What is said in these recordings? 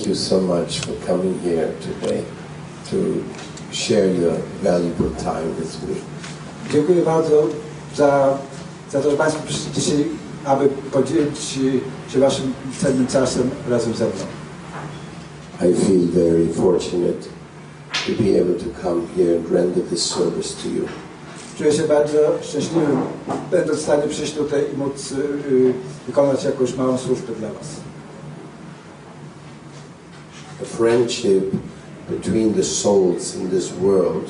thank you so much for coming here today to share your valuable time with me. Dziękuję bardzo za, za to, że Państwo przyszli dzisiaj, aby podzielić się Waszym cennym czasem razem ze mną. I feel very fortunate to be able to come here and render this service to you. Czuję się bardzo szczęśliwym, będąc w stanie przyjść tutaj i móc y, y, wykonać jakąś małą służbę dla Was. A friendship between the souls in this world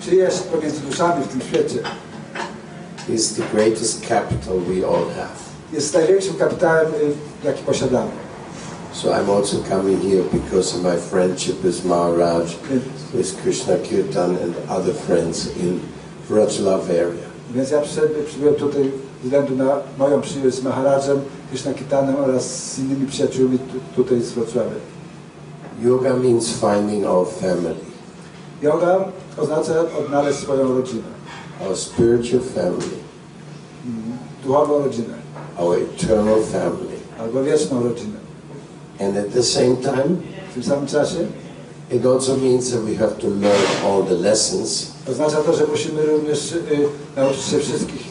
Przyjaźń pomiędzy duszami w tym świecie is the greatest capital we all have. jest największym kapitałem, y, jaki posiadamy. So I'm also coming here because of my friendship with Maharaj, with Krishna Kirtan and other friends in Wrocław area. więc ja przybyłem tutaj ze względu na moją przyjaźń z Maharadżem, Krishna Kitanem oraz z innymi przyjaciółmi tu, tutaj z Wrocławia. Yoga means finding our family, Yoga oznacza odnaleźć swoją rodzinę, our spiritual family, duchową rodzinę, our eternal family. albo wieczną rodzinę. And at the same time, W tym samym czasie? it also means that we have to learn all the lessons. Oznacza to, że musimy również y, nauczyć się wszystkich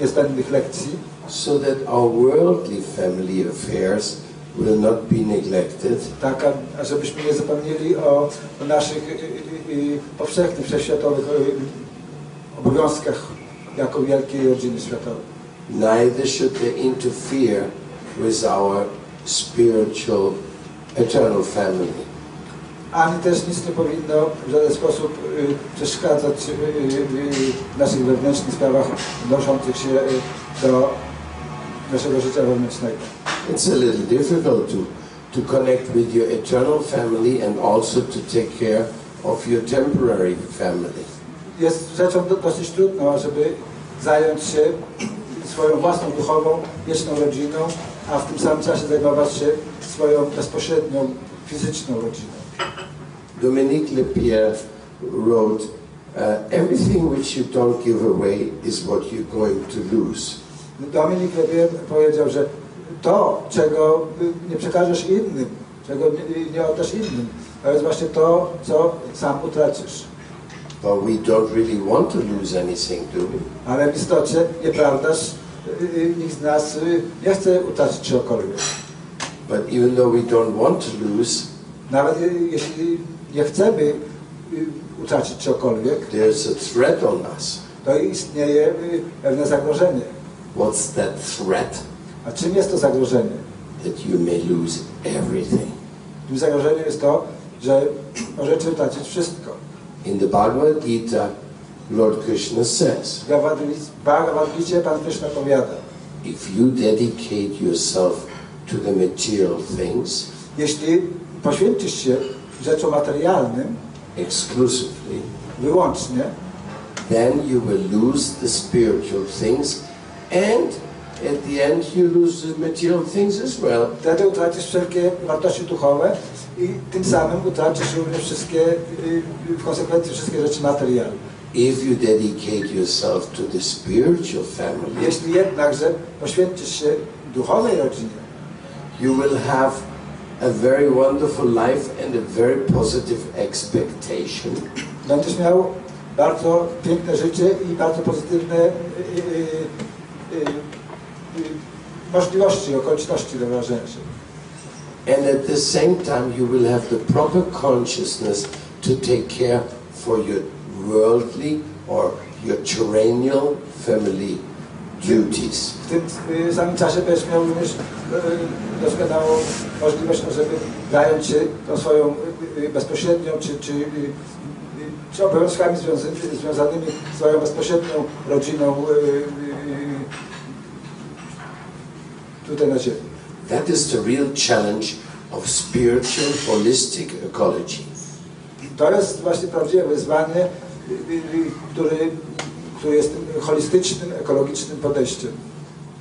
niezbędnych lekcji, so that our worldly family affairs will not be neglected tak ażebyśmy nie zapomnieli o, o naszych y, y, y, powszechnych, wszechświatowych y, obowiązkach jako wielkiej rodziny światowej. neither should they interfere with our spiritual eternal family. Ani też nic nie powinno w żaden sposób y, przeszkadzać y, y, w naszych wewnętrznych sprawach odnoszących się do naszego życia wewnętrznego. It's a little difficult to, to connect with your eternal family and also to take care of your temporary family. Jest rzeczą do, dosyć trudną, żeby zająć się swoją własną duchową, wieczną rodziną, a w tym samym czasie zajmować się swoją bezpośrednią, fizyczną rodziną. Dominique Lepierre wrote, uh, everything which you don't give away is what you're going to lose. Dominik Lebier powiedział, że to, czego y, nie przekażesz innym, czego nie, nie oddasz innym, to jest właśnie to, co sam utracisz. But we don't really want to lose anything, do we? Ale w istocie, nieprawdaż, y, y, nikt z nas nie chce utracić czegokolwiek. But even though we don't want to lose, Nawet jeśli nie chcemy utracić czegokolwiek, there's a threat on us. to istnieje pewne zagrożenie. What's that threat? A czym jest to zagrożenie? That you may lose everything. Tym zagrożeniem jest to, że możecie utracić wszystko. In the Bhagavad Gita, Lord Krishna says, W Bhagavad Gita Pan Krishna powiada, if you dedicate yourself to the material things jeśli poświęcisz się rzeczom materialnym exclusively, wyłącznie, then you will lose the spiritual things and at the end you lose the material things as well. wtedy utracisz wszelkie wartości duchowe i tym samym utracisz również wszystkie, y, w konsekwencji wszystkie rzeczy materialne. If you dedicate yourself to the spiritual family, Jeśli jednakże poświęcisz się duchowej rodzinie, you will have a very wonderful life and a very positive expectation. będziesz miał bardzo piękne życie i bardzo pozytywne y, y, y, możliwości, okoliczności do wyrażenia się. And at the same time, you will have the proper consciousness to take care for your worldly or your terrestrial family duties. W tym samym czasie będziesz miał również y, doskonałą możliwość, żeby zająć się tą swoją y, y, bezpośrednią czy, czy, czy obowiązkami związanymi, związanymi z swoją bezpośrednią rodziną y, y, tutaj na ziemi. That is the real challenge of spiritual holistic ecology. To jest właśnie prawdziwe wyzwanie, y, y, y, który, który jest holistycznym, ekologicznym podejściem.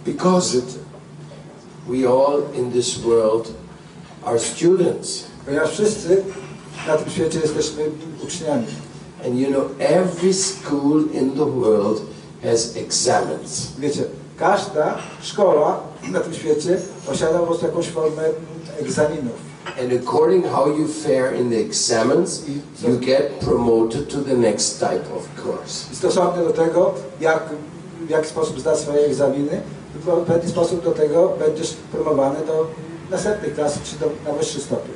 Because Życie. we all in this world are students. Ponieważ wszyscy na tym świecie jesteśmy uczniami. And you know, every school in the world has examens. Wiecie, każda szkoła na tym świecie posiada po prostu jakąś formę egzaminów. And according how you fare in the examens, you get promoted to the next type of course. Stosownie do tego, jak, w jaki sposób zda swoje egzaminy, w pewien sposób do tego będziesz promowany do następnej klasy, czy do, na wyższy stopień.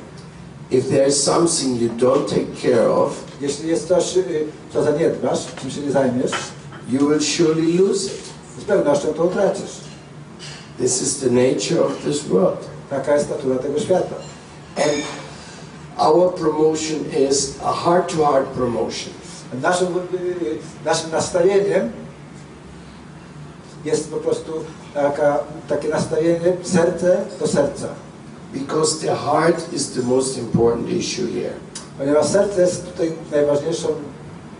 If there is something you don't take care of, Jeśli jest coś, y, co zaniedbasz, czym się nie zajmiesz, you will surely lose it. To utracisz. This is the nature of this world. Taka jest natura tego świata. And our promotion is a heart to heart promotion. Naszym, naszym nastawieniem jest po prostu taka, takie nastawienie serce do serca. Because the heart is the most important issue here. Ponieważ serce jest tutaj najważniejszą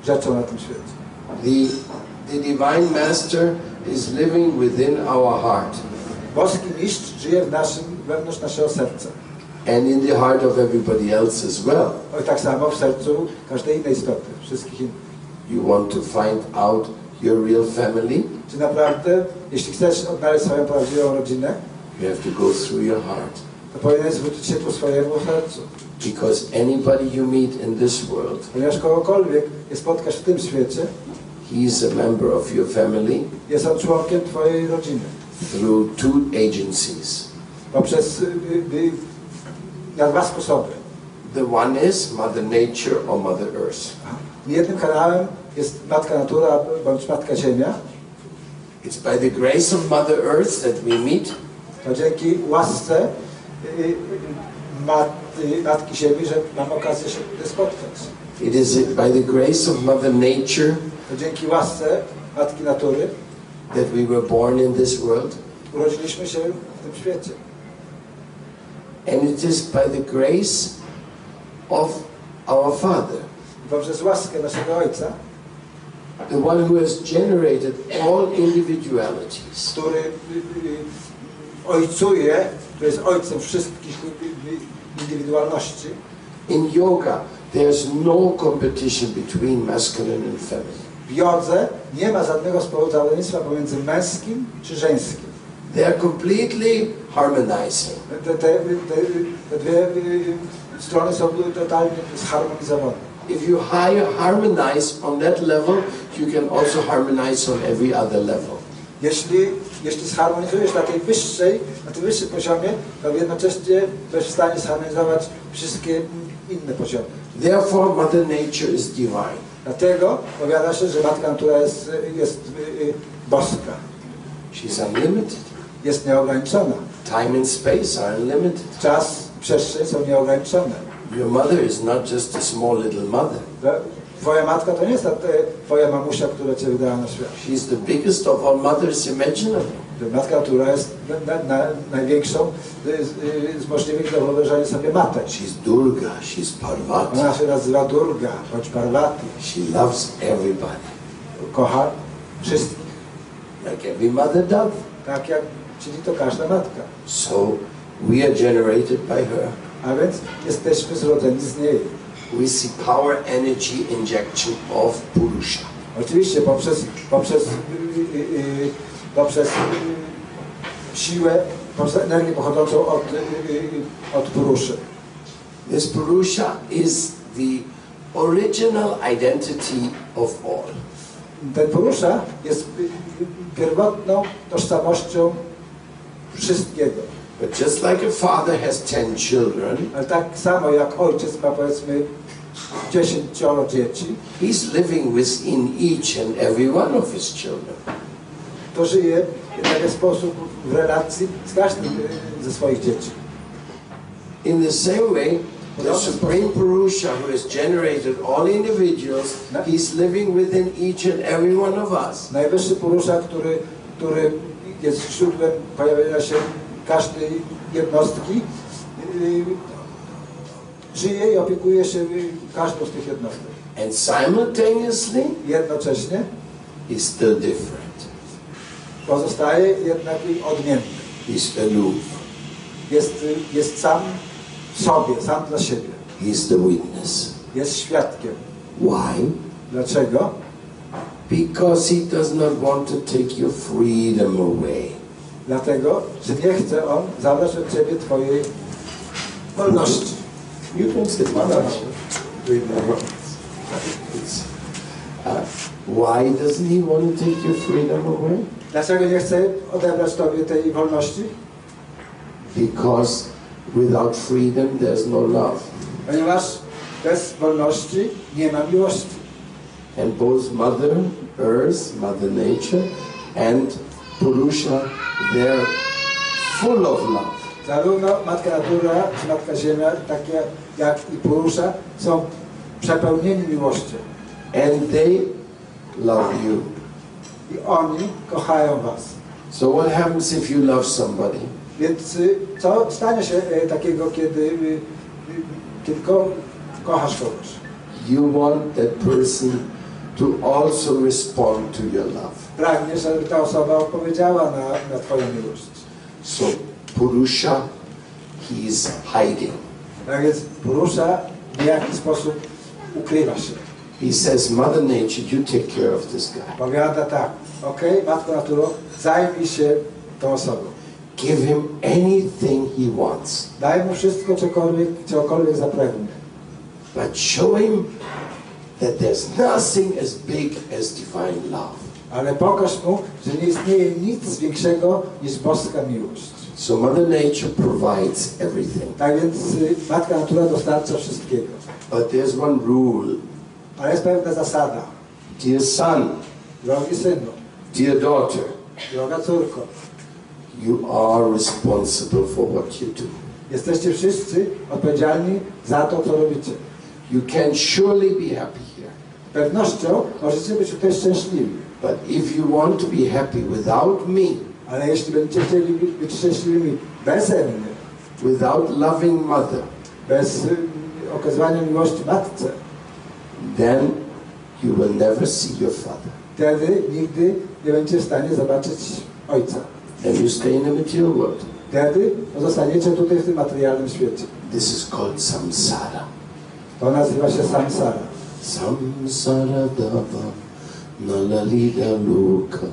rzeczą na tym świecie. The, the Divine Master is living within our heart Boski mistrz żyje w naszym, wewnątrz naszego serca. and in the heart of everybody else as well. I tak samo w sercu każdej innej istoty, wszystkich innych. You want to find out your real family? Czy naprawdę, jeśli chcesz odnaleźć swoją prawdziwą rodzinę, You have to go through your heart. to powinieneś zwrócić się swojemu sercu. Because anybody you meet in this world, Ponieważ kogokolwiek je spotkasz w tym świecie, he is a member of your family jest on członkiem twojej rodziny. through two agencies. Poprzez y, y, y, na dwa sposoby. The one is Mother Nature or Mother Earth. Jednym kanałem jest Matka Natura bądź Matka Ziemia. It's by the grace of Mother Earth that we meet, To dzięki łasce y, y, mat, Matki Ziemi, że mam okazję się spotkać. it is by the grace of Mother Nature To dzięki łasce Matki Natury that we were born in this world, urodziliśmy się w tym świecie. and it is by the grace of our Father, poprzez łaskę naszego Ojca, the one who has generated all individualities. który y, y, ojcuje, który jest ojcem wszystkich y, y, indywidualności. In yoga, there's no competition between masculine and feminine. W jodze nie ma żadnego społeczeństwa pomiędzy męskim czy żeńskim. They are completely harmonizing. Te, te, te, te dwie y, strony są totalnie zharmonizowane. If you harmonize on that level, you can also harmonize on every other level. Jeśli, jeśli zharmonizujesz na tej wyższej, na tym wyższym poziomie, to jednocześnie będziesz w stanie zharmonizować wszystkie inne poziomy. Therefore, Mother Nature is divine. Dlatego powiada się, że Matka Natura jest, jest y, y, boska, She's unlimited. jest nieograniczona. Time and space are unlimited. Czas, przestrzeń są nieograniczone. Your mother is not just a small little mother. Twoja matka to nie jest ta e, twoja mamusia, która cię wydała na świat. She's the biggest of all mothers imaginable. Matka Natura jest na, na, największą y, z, y, z możliwych do wyobrażenia sobie matek. She's Durga, she's Parvati. Ona się nazywa Durga, bądź Parvati. She loves everybody, Kocha wszystkich, like every mother does. tak jak czyni to każda matka. So we are generated by her. A więc jesteśmy zrodzeni z niej. We see power energy injection of Purusha. Oczywiście poprzez, poprzez, y, y, y, poprzez y, siłę, poprzez energię pochodzącą od, y, y, od Puruszy. This Purusha is the original identity of all. Ten Purusza jest y, y, pierwotną tożsamością wszystkiego. But just like a father has ten children, Ale tak samo jak ojciec ma powiedzmy dziesięcioro dzieci, he's living within each and every one of his children. To żyje w taki sposób w relacji z każdym y, ze swoich dzieci. In the same way, the Supreme Purusha who has generated all individuals, he's living within each and every one of us. Najwyższy Purusza, który, który jest źródłem pojawienia się każdej jednostki, yy, żyje i opiekuje się yy, każdą z tych jednostek. And simultaneously, Jednocześnie he's still different. Pozostaje jednak odmienny. He's aloof. Jest, jest sam w sobie, sam dla siebie. He's the witness. Jest świadkiem. Why? Dlaczego? Because he does not want to take your freedom away. Dlatego, że nie chce On zabrać od Ciebie Twojej wolności. You can sit down. Read my words. It's, uh, why doesn't he want to take your freedom away? Dlaczego nie chce odebrać Tobie tej wolności? Because without freedom, there's no love. Ponieważ bez wolności nie ma miłości. And both Mother Earth, Mother Nature, and Purusha, they're full of love. Zarówno Matka Natura, czy Matka Ziemia, takie jak i Purusza, są przepełnieni miłością. And they love you. I oni kochają Was. So what happens if you love somebody? Więc y, co stanie się y, takiego, kiedy, y, kiedy ko kochasz kogoś? You want that person to also respond to your love. Pragniesz, żeby ta osoba odpowiedziała na, na Twoją miłość. So Purusha, he's hiding. Tak więc Purusza w jaki sposób ukrywa się. He says, Mother Nature, you take care of this guy. Powiada tak, okej, Matko Naturo, zajmij się tą osobą. Give him anything he wants, Daj mu wszystko, cokolwiek, cokolwiek zapragnie. but show him that there's nothing as big as divine love. Ale pokaż mu, że nie istnieje nic większego niż boska miłość. So Mother Nature provides everything. Tak więc y, Matka Natura dostarcza wszystkiego. But there's one rule. Ale jest pewna zasada. Dear son, Drogi synu, dear daughter, droga córko, you are responsible for what you do. jesteście wszyscy odpowiedzialni za to, co robicie. You can surely be happy here. Z pewnością możecie być tutaj szczęśliwi. But if you want to be happy without me, Ale jeśli będziecie chcieli być- szczęśliwymi beze mnie, without loving mother, bez y, okazywania miłości matce, then you will never see your father. wtedy nigdy nie będziecie w stanie zobaczyć ojca. And you stay in the material world. Wtedy pozostaniecie tutaj w tym materialnym świecie. This is called samsara. To nazywa się samsara. Samsara dava nalalida luka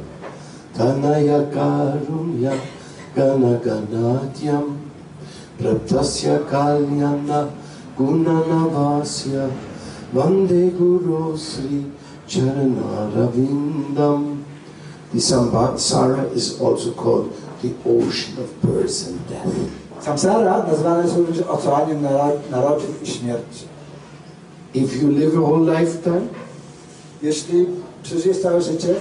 tanaya karunya ganaganatyam praptasya kalyana gunanavasya vande guru sri charanaravindam The samsara is also called the ocean of birth and death. Samsara nazywane jest również oceaniem naro- narodzin i śmierci. If you live a whole lifetime Jeśli przeżyjesz całe życie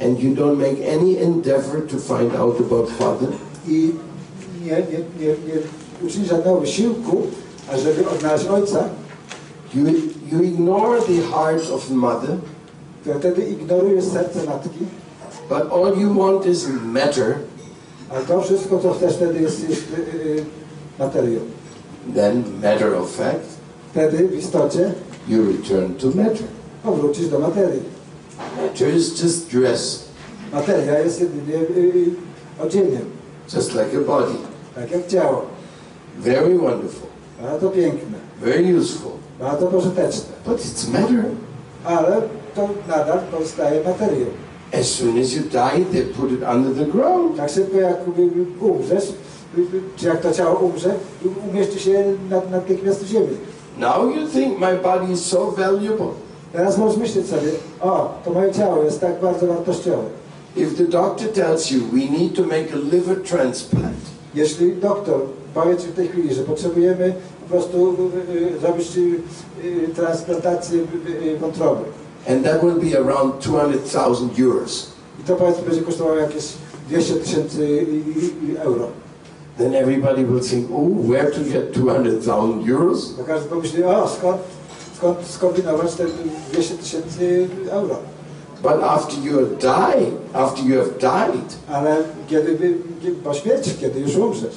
and you don't make any endeavor to find out about Father, i nie, nie, nie, nie uczynisz żadnego wysiłku, ażeby odnaleźć ojca, you, you ignore the heart of Mother, to wtedy ignorujesz serce matki, but all you want is matter, ale to wszystko, co chcesz wtedy jest, jest y, y, materią. then matter of fact, Wtedy w istocie you return to matter. powrócisz do materii. Matter is just dress, Materia jest jedynie y, y, odzieniem, just like a body. tak jak ciało. Very wonderful, piękne, very useful, bardzo pożyteczne, but it's matter. ale to nadal pozostaje materią. As soon as you die, they put it under the ground. Tak szybko jak umrzesz, czy jak to ciało umrze, y, umieści się nad- natychmiast w ziemi. Now you think my body is so valuable. Teraz możesz myśleć sobie, o, to moje ciało jest tak bardzo wartościowe. If the doctor tells you we need to make a liver transplant, Jeśli doktor powie Ci w tej chwili, że potrzebujemy po prostu y, y, zrobić y, y, transplantację wątroby and that will be around 200,000 euros, i to powiedzmy będzie kosztowało jakieś 200 tysięcy euro, then everybody will think, oh, where to get 200,000 euros? to każdy pomyśli, o, skąd, skąd skombinować te 200 tysięcy euro. But after you have died, after you have died, Ale kiedy- po śmierci, kiedy już umrzesz,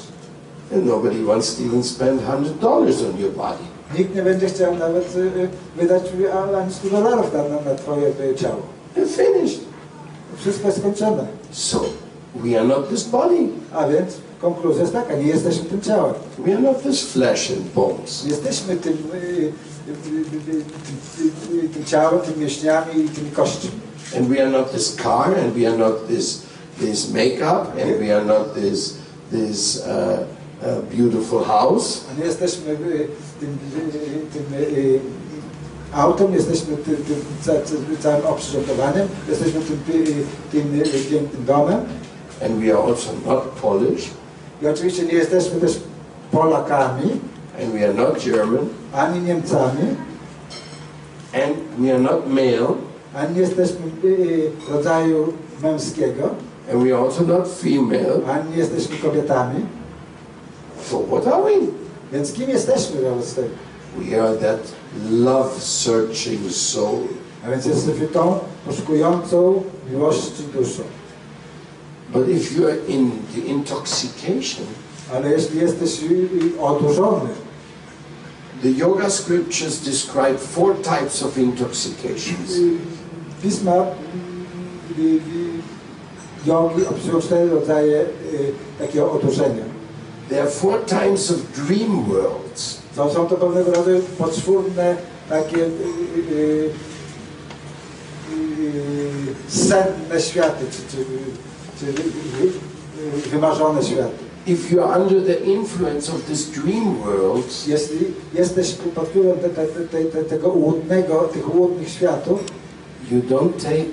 nobody wants to even spend $100 on your body. nikt nie będzie chciał nawet y, y, wydać ani 100 dolarów na, na, Twoje y, ciało. They're finished. Wszystko jest skończone. So, we are not this body. A więc konkluzja jest taka, nie jesteśmy tym ciałem. We are not this flesh and bones. Jesteśmy tym, tym, tym ciałem, tymi mięśniami i tymi kośćmi. And we are not this car, and we are not this this makeup, and we are not this this uh, uh, beautiful house. A nie jesteśmy tym, tym y, autem, jesteśmy tym, tym ca, ca, całym oprzyrządowaniem, jesteśmy tym, tym pięknym domem. And we are also not Polish, I oczywiście nie jesteśmy też Polakami, and we are not German, ani Niemcami, and we are not male, ani nie jesteśmy y, y, rodzaju męskiego, and we are also not female. ani nie jesteśmy kobietami. So what are we? Więc kim jesteśmy wobec tego? We are that love-searching soul. A więc jesteśmy tą poszukującą miłości duszą. But if you are in the intoxication, Ale jeśli jesteś odurzony, the yoga scriptures describe four types of intoxications. pisma jogi opisują cztery rodzaje y, takiego odurzenia. There are four types of dream worlds. Są, są to pewnego rodzaju poczwórne takie y, y, y, senne światy, czy, czy, czy wymarzone światy. If you are under the influence of this dream worlds, Jeśli jesteś pod wpływem te, te, te, te, tego łudnego, tych łudnych światów, you don't take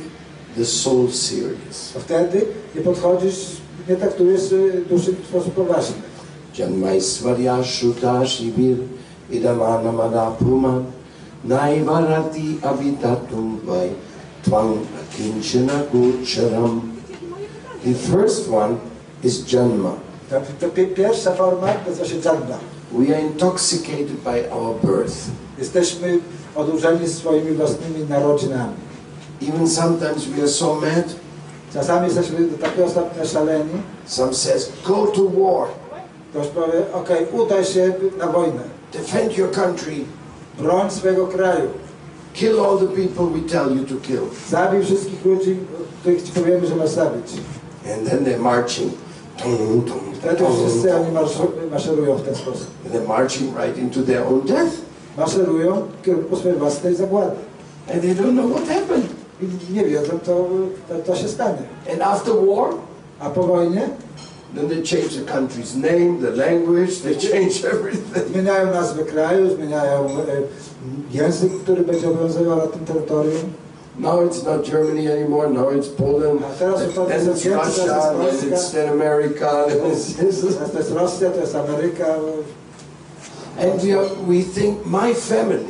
the soul serious. to wtedy nie podchodzisz, nie traktujesz duszy w sposób poważny. Janmaisvarya Shuddha Shivir Idamana Madapuman Naivarati Avitatum Vai Tvang Akinchana Gocharam. The first one is Janma. Ta, ta pi- pierwsza forma nazywa się dżanda. We are intoxicated by our birth. Jesteśmy odurzeni swoimi własnymi narodzinami. Even sometimes we are so mad. Czasami jesteśmy do takiego stopnia szaleni, Some says, go to war, powie, okej, udaj się na wojnę, defend your country, broń swojego kraju, kill all the people we tell you to kill. zabij wszystkich ludzi, których ci powiemy, że masz zabić. And then they're marching. Tung, tung, Wtedy wszyscy oni maszerują w ten sposób. And they're marching right into their own death. Maszerują w kierunku swojej własnej zagłady. And they don't know what happened. I nie wiedzą, to, to, to się stanie. And after war, A po wojnie then they change the country's name, the language, they change everything. zmieniają nazwę kraju, zmieniają język, który będzie obowiązywał na tym terytorium. Now it's not Germany anymore, now it's Poland, teraz then it's Russia, then it's then America. It's, to jest Rosja, to jest Ameryka. and we, are, we think, my family,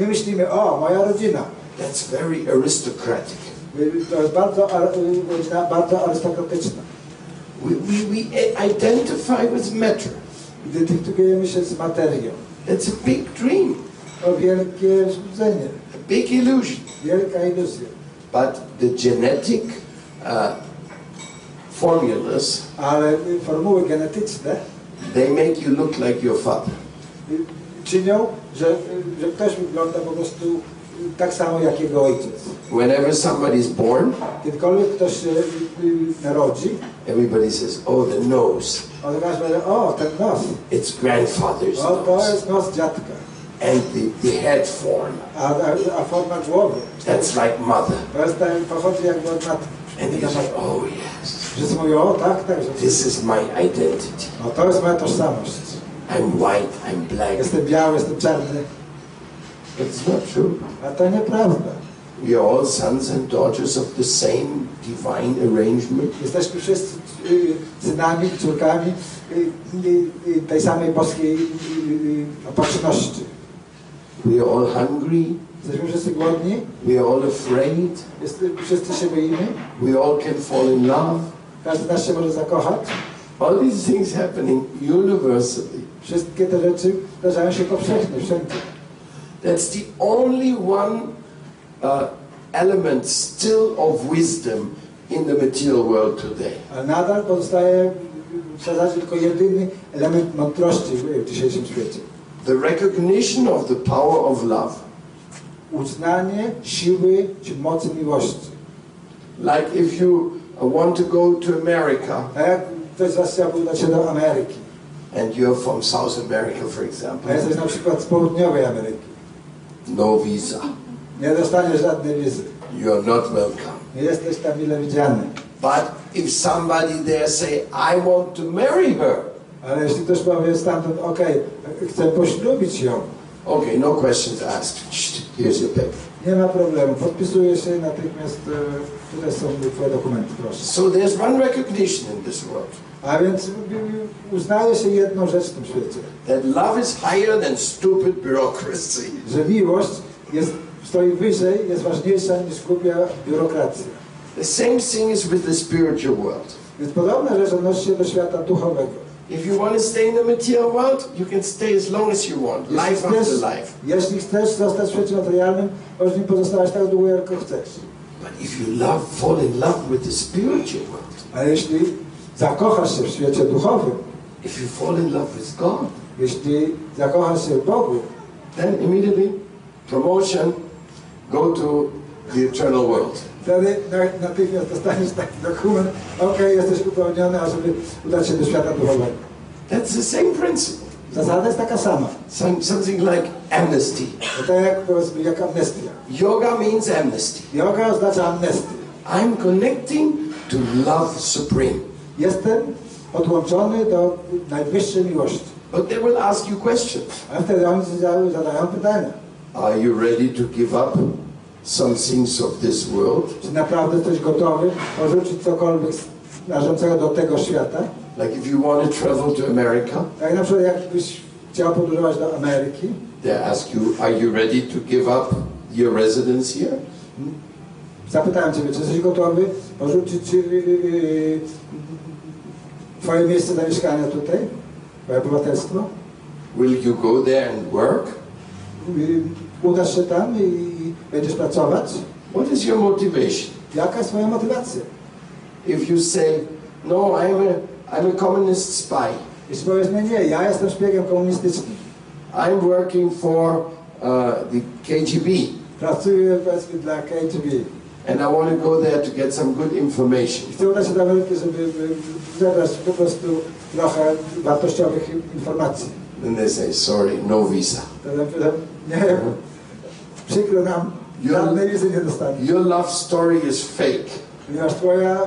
My myślimy, o, moja rodzina. that's very aristocratic. To jest bardzo, ar- bardzo. We, we, we identify with matter. Identyfikujemy się z materią. It's a big dream, To wielkie złudzenie, a big illusion. wielka iluzja. But the genetic uh, formulas, Ale formuły genetyczne they make you look like your father. czynią, że, że ktoś wygląda po prostu tak samo jak jego ojciec. Whenever somebody is born, Kiedykolwiek ktoś się y, narodzi, everybody says, oh, the nose. on razu mówi, o, ten nos, It's grandfather's o, to jest nos dziadka. And the, the head form, A, a, a forma głowy, that's like mother. to jest ten, pochodzi jakby od matki. And you say, oh, yes, Wszyscy mówią, o tak, tak, this is my identity. no, to jest moja tożsamość. I'm white, I'm black. Jestem biały, jestem czarny. It's not true. A to nieprawda. We are all sons and daughters of the same divine arrangement. Jesteśmy wszyscy y, synami, córkami y, y, tej samej boskiej opatrzności. We are all hungry. Jesteśmy wszyscy głodni, We are all afraid. jest, wszyscy się boimy, We all can fall in love. każdy nas się może zakochać. All these things happening universally. Wszystkie te rzeczy zdarzają się powszechnie, wszędzie. That's the only one uh, element still of wisdom in the material world today. Ale nadal pozostaje w zasadzie tylko jedyny element mądrości w dzisiejszym świecie. The recognition of the power of love. Uznanie siły czy mocy miłości. Like if you uh, want to go to America A jak ktoś z Was chciałby do Ameryki, and you're from South America, for a example, jesteś na przykład z południowej Ameryki, no visa. nie dostaniesz żadnej wizy. You're not welcome. Nie jesteś tam mile widziany. But if somebody there say, I want to marry her, Ale jeśli ktoś powie stamtąd, okej, chcę poślubić ją, okay, no questions asked. Here's your paper. Nie ma problemu, podpisuję się natychmiast, e, tutaj są twoje dokumenty, proszę. So there's one recognition in this world A więc uznaje się jedną rzecz w tym świecie, that love is higher than stupid bureaucracy. że miłość jest, stoi wyżej, jest ważniejsza niż głupia biurokracja. The same thing is with the spiritual world. Więc podobna rzecz odnosi się do świata duchowego. If you want to stay in the material world, you can stay as long as you want, life chcesz, after life. jeśli chcesz zostać w świecie materialnym, możesz nim pozostawać tak długo, jak chcesz. But if you love, fall in love with the spiritual world, Ale jeśli zakochasz się w świecie duchowym, if you fall in love with God, jeśli zakochasz się w Bogu, then immediately promotion, go to the eternal world. Wtedy natychmiast dostaniesz taki dokument, okej, jesteś uprawniony, ażeby udać się do świata duchowego. That's the same principle. Zasada jest taka sama. Some, something like amnesty. Tak jak powiedzmy, jak amnestia. Yoga means amnesty. Yoga oznacza amnestię. I'm connecting to love supreme. Jestem podłączony do najwyższej miłości. But they will ask you questions. A wtedy oni zadają, zadają pytania. Are you ready to give up some things of this world? Czy naprawdę jesteś gotowy porzucić cokolwiek należącego do tego świata? Like if you want to travel to America, Jak na przykład jakbyś chciał podróżować do Ameryki, they ask you, are you ready to give up your residence here? zapytałem Ciebie, czy jesteś gotowy porzucić yy, Twoje miejsce zamieszkania tutaj, Twoje obywatelstwo? Will you go there and work? Udasz się tam i będziesz pracować? What is your motivation? Jaka jest Twoja motywacja? If you say, no, I'm a, I'm a communist spy. Jeśli powiesz, nie, nie, ja jestem szpiegiem komunistycznym. I'm working for uh, the KGB Pracuję powiedzmy dla KGB. and I want to go there to get some good information. Chcę udać się do Ameryki, żeby zebrać po prostu trochę wartościowych informacji. Then they say, sorry, no visa. To ja pytam, nie, przykro nam, Wizy nie dostaniesz. Your love story is fake. Ponieważ twoja,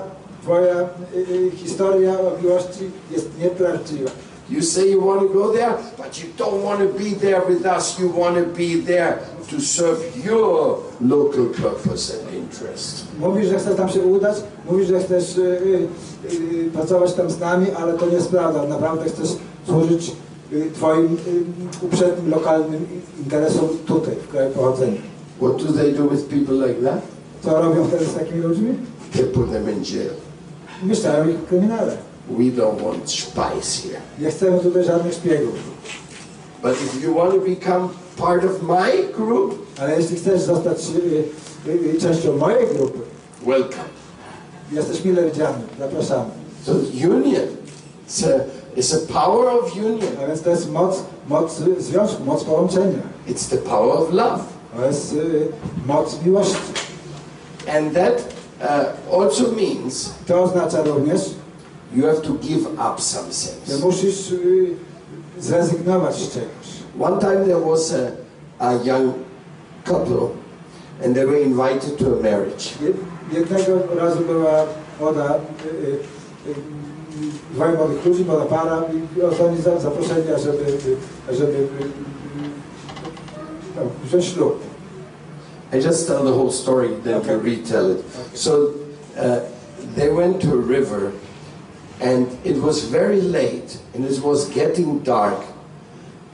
twoja y, y, historia o miłości jest nieprawdziwa. You say you want to go there, but you don't want to be there with us. You want to be there to serve your local purpose and interest. Mówisz, że chcesz tam się udać, mówisz, że chcesz y, y, y, pracować tam z nami, ale to nie jest prawda. Naprawdę chcesz służyć y, twoim y, uprzednim, lokalnym interesom tutaj, w kraju pochodzenia. What do they do with people like that? Co robią wtedy z takimi ludźmi? They put them in jail. Mieszczają ich w kryminale. We don't want spies here. Nie chcemy tutaj żadnych szpiegów. But if you want to become part of my group, Ale jeśli chcesz zostać y, y, y, częścią mojej grupy, welcome. jesteś mile widziany. Zapraszamy. So union, it's a, it's a power of union. A więc to jest moc, moc związku, moc połączenia. It's the power of love. To jest y, moc miłości. And that uh, also means To oznacza również, you have to give up some things. musisz y, zrezygnować z czegoś. One time there was a, a young couple and they were invited to a marriage. Je- Jednego razu była młoda, y, dwaj młodych ludzi, młoda para i za- zaproszeni, żeby, żeby y, y, no, wziąć ślub. I just tell the whole story, then Okay. you retell it. So uh, they went to a river, and it was very late, and it was getting dark,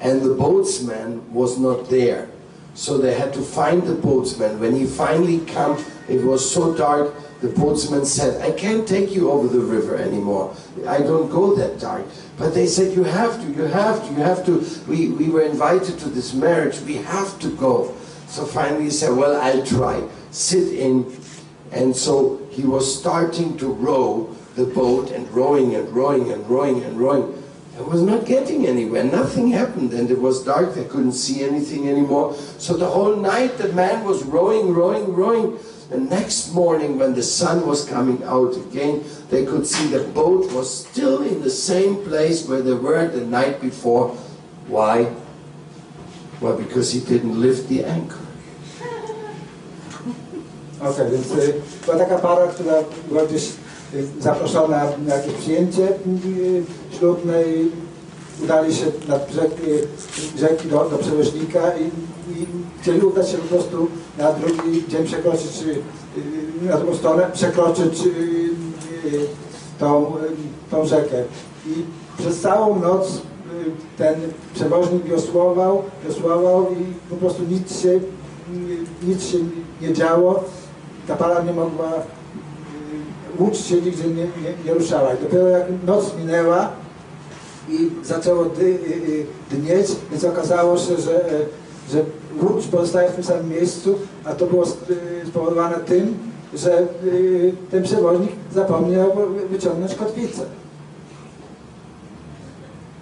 and the boatsman was not there. So they had to find the boatsman. When he finally came, it was so dark. The boatsman said, "I can't take you over the river anymore. I don't go that dark." But they said, "You have to. You have to. You have to. We we were invited to this marriage. We have to go." So finally he said, Well, I'll try. Sit in. And so he was starting to row the boat and rowing and rowing and rowing and rowing. And was not getting anywhere. Nothing happened. And it was dark. They couldn't see anything anymore. So the whole night the man was rowing, rowing, rowing. The next morning when the sun was coming out again, they could see the boat was still in the same place where they were the night before. Why? Well, because he didn't lift the anchor. Okej, więc y, była taka para, która była gdzieś y, zaproszona na jakieś przyjęcie y, ślubne i udali się nad brzeg rzeki do, do przewoźnika i, i chcieli udać się po prostu na drugi dzień przekroczyć na drugą stronę, przekroczyć tą, tą rzekę. I przez całą noc ten przewoźnik wiosłował, wiosłował i po prostu nic się, nic się nie działo. Ta para nie mogła, y, łódź się nigdzie nie, nie, nie ruszała. I dopiero jak noc minęła i zaczęło dy, y, y, dnieć, więc okazało się, że, e, że łódź pozostaje w tym samym miejscu, a to było y, spowodowane tym, że y, ten przewoźnik zapomniał wyciągnąć kotwicę.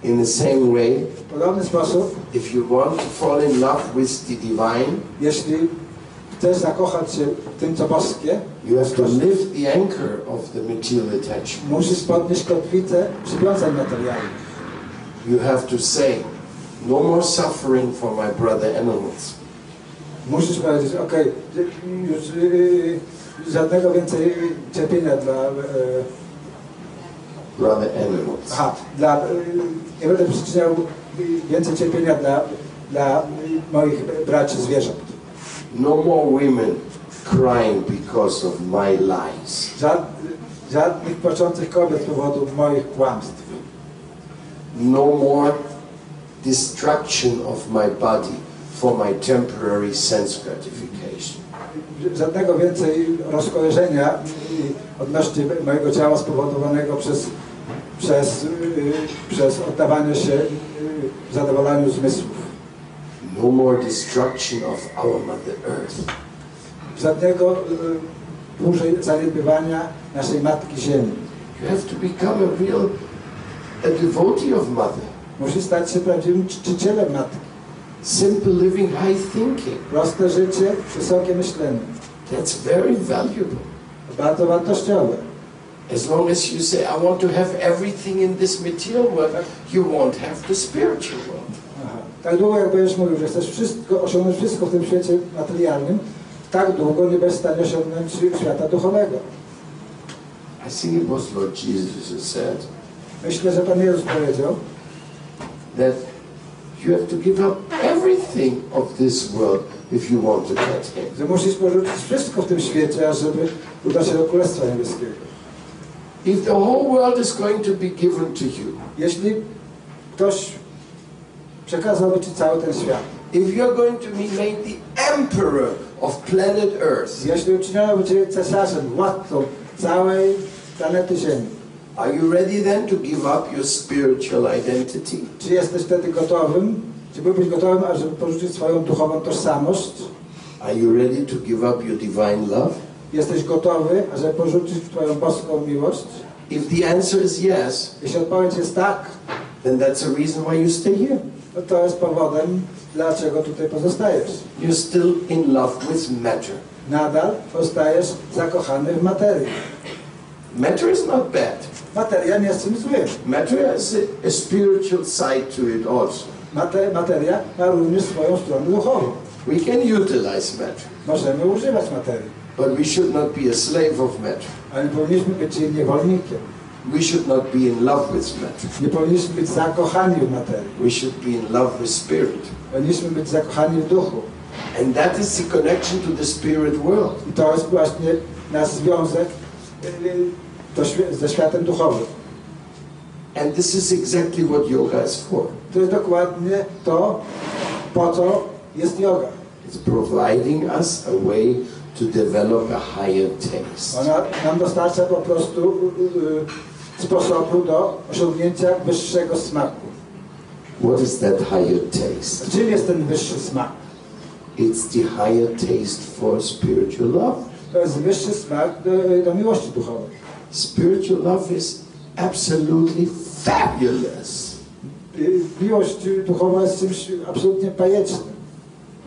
In the same way, W podobny sposób, if you want to fall in love with the divine, jeśli chcesz zakochać się w tym, co boskie, you have to lift the anchor of the material attachment. musisz podnieść kotwicę przywiązań materialnych. You have to say, no more suffering for my brother animals. Musisz powiedzieć, ok, już y, żadnego więcej cierpienia dla, e, Brother animals. aha, dla y, nie będę przyczyniał więcej cierpienia dla, dla moich braci zwierząt. No more women crying because of my lies. Żad, żadnych płaczących kobiet z powodu moich kłamstw. No more destruction of my body for my temporary sense gratification. Żadnego więcej rozkojarzenia odnośnie mojego ciała spowodowanego przez, przez, y, przez oddawanie się y, zadowolaniu zmysłów. No more destruction of our Mother Earth. Żadnego y, dłużej zaniedbywania naszej Matki Ziemi. You have to become a real a devotee of Mother. Musi stać się prawdziwym czcicielem Matki. Simple living, high thinking. Proste życie, wysokie myślenie. That's very valuable. Bardzo wartościowe. As long as you say, I want to have everything in this material world, you won't have the spiritual world. Tak długo jak będziesz mówił, że chcesz wszystko, osiągnąć wszystko w tym świecie materialnym, tak długo nie będziesz w stanie osiągnąć świata duchowego. I think it was Lord Jesus said Myślę, że Pan Jezus powiedział, that you have to give up everything of this world if you want to get Him. że musisz porzucić wszystko w tym świecie, ażeby udać się do Królestwa Niebieskiego. If the whole world is going to be given to you, Jeśli ktoś przekazałby Ci cały ten świat, if you're going to be made the emperor of planet Earth, jeśli uczyniono by Cię cesarzem, władcą całej planety Ziemi, are you ready then to give up your spiritual identity? czy jesteś wtedy gotowym, czy byłbyś gotowym, ażeby porzucić swoją duchową tożsamość? Are you ready to give up your divine love? Jesteś gotowy, ażeby porzucić Twoją boską miłość? If the answer is yes, Jeśli odpowiedź jest tak, then that's a reason why you stay here. No to jest powodem, dlaczego tutaj pozostajesz. You're still in love with matter. Nadal pozostajesz zakochany w materii. Matter is not bad. Materia nie jest czymś złym. Matter has a, a spiritual side to it also. Mate, materia ma również swoją stronę duchową. We can utilize matter, Możemy używać materii, but we should not be a slave of matter. ale powinniśmy być jej niewolnikiem. We should not be in love with matter. Nie powinniśmy być zakochani w materii. We should be in love with spirit. Powinniśmy być zakochani w duchu. And that is the connection to the spirit world. I to jest właśnie nasz związek y, do, świe- ze światem duchowym. And this is exactly what yoga is for. To jest dokładnie to, po co jest yoga. It's providing us a way to develop a higher taste. Ona nam dostarcza po prostu y, y, sposobu do osiągnięcia wyższego smaku. What is that higher taste? Czym jest ten wyższy smak? It's the higher taste for spiritual love. To jest wyższy smak do, do miłości duchowej. Spiritual love is absolutely fabulous. Y, Miłość duchowa jest czymś absolutnie bajecznym.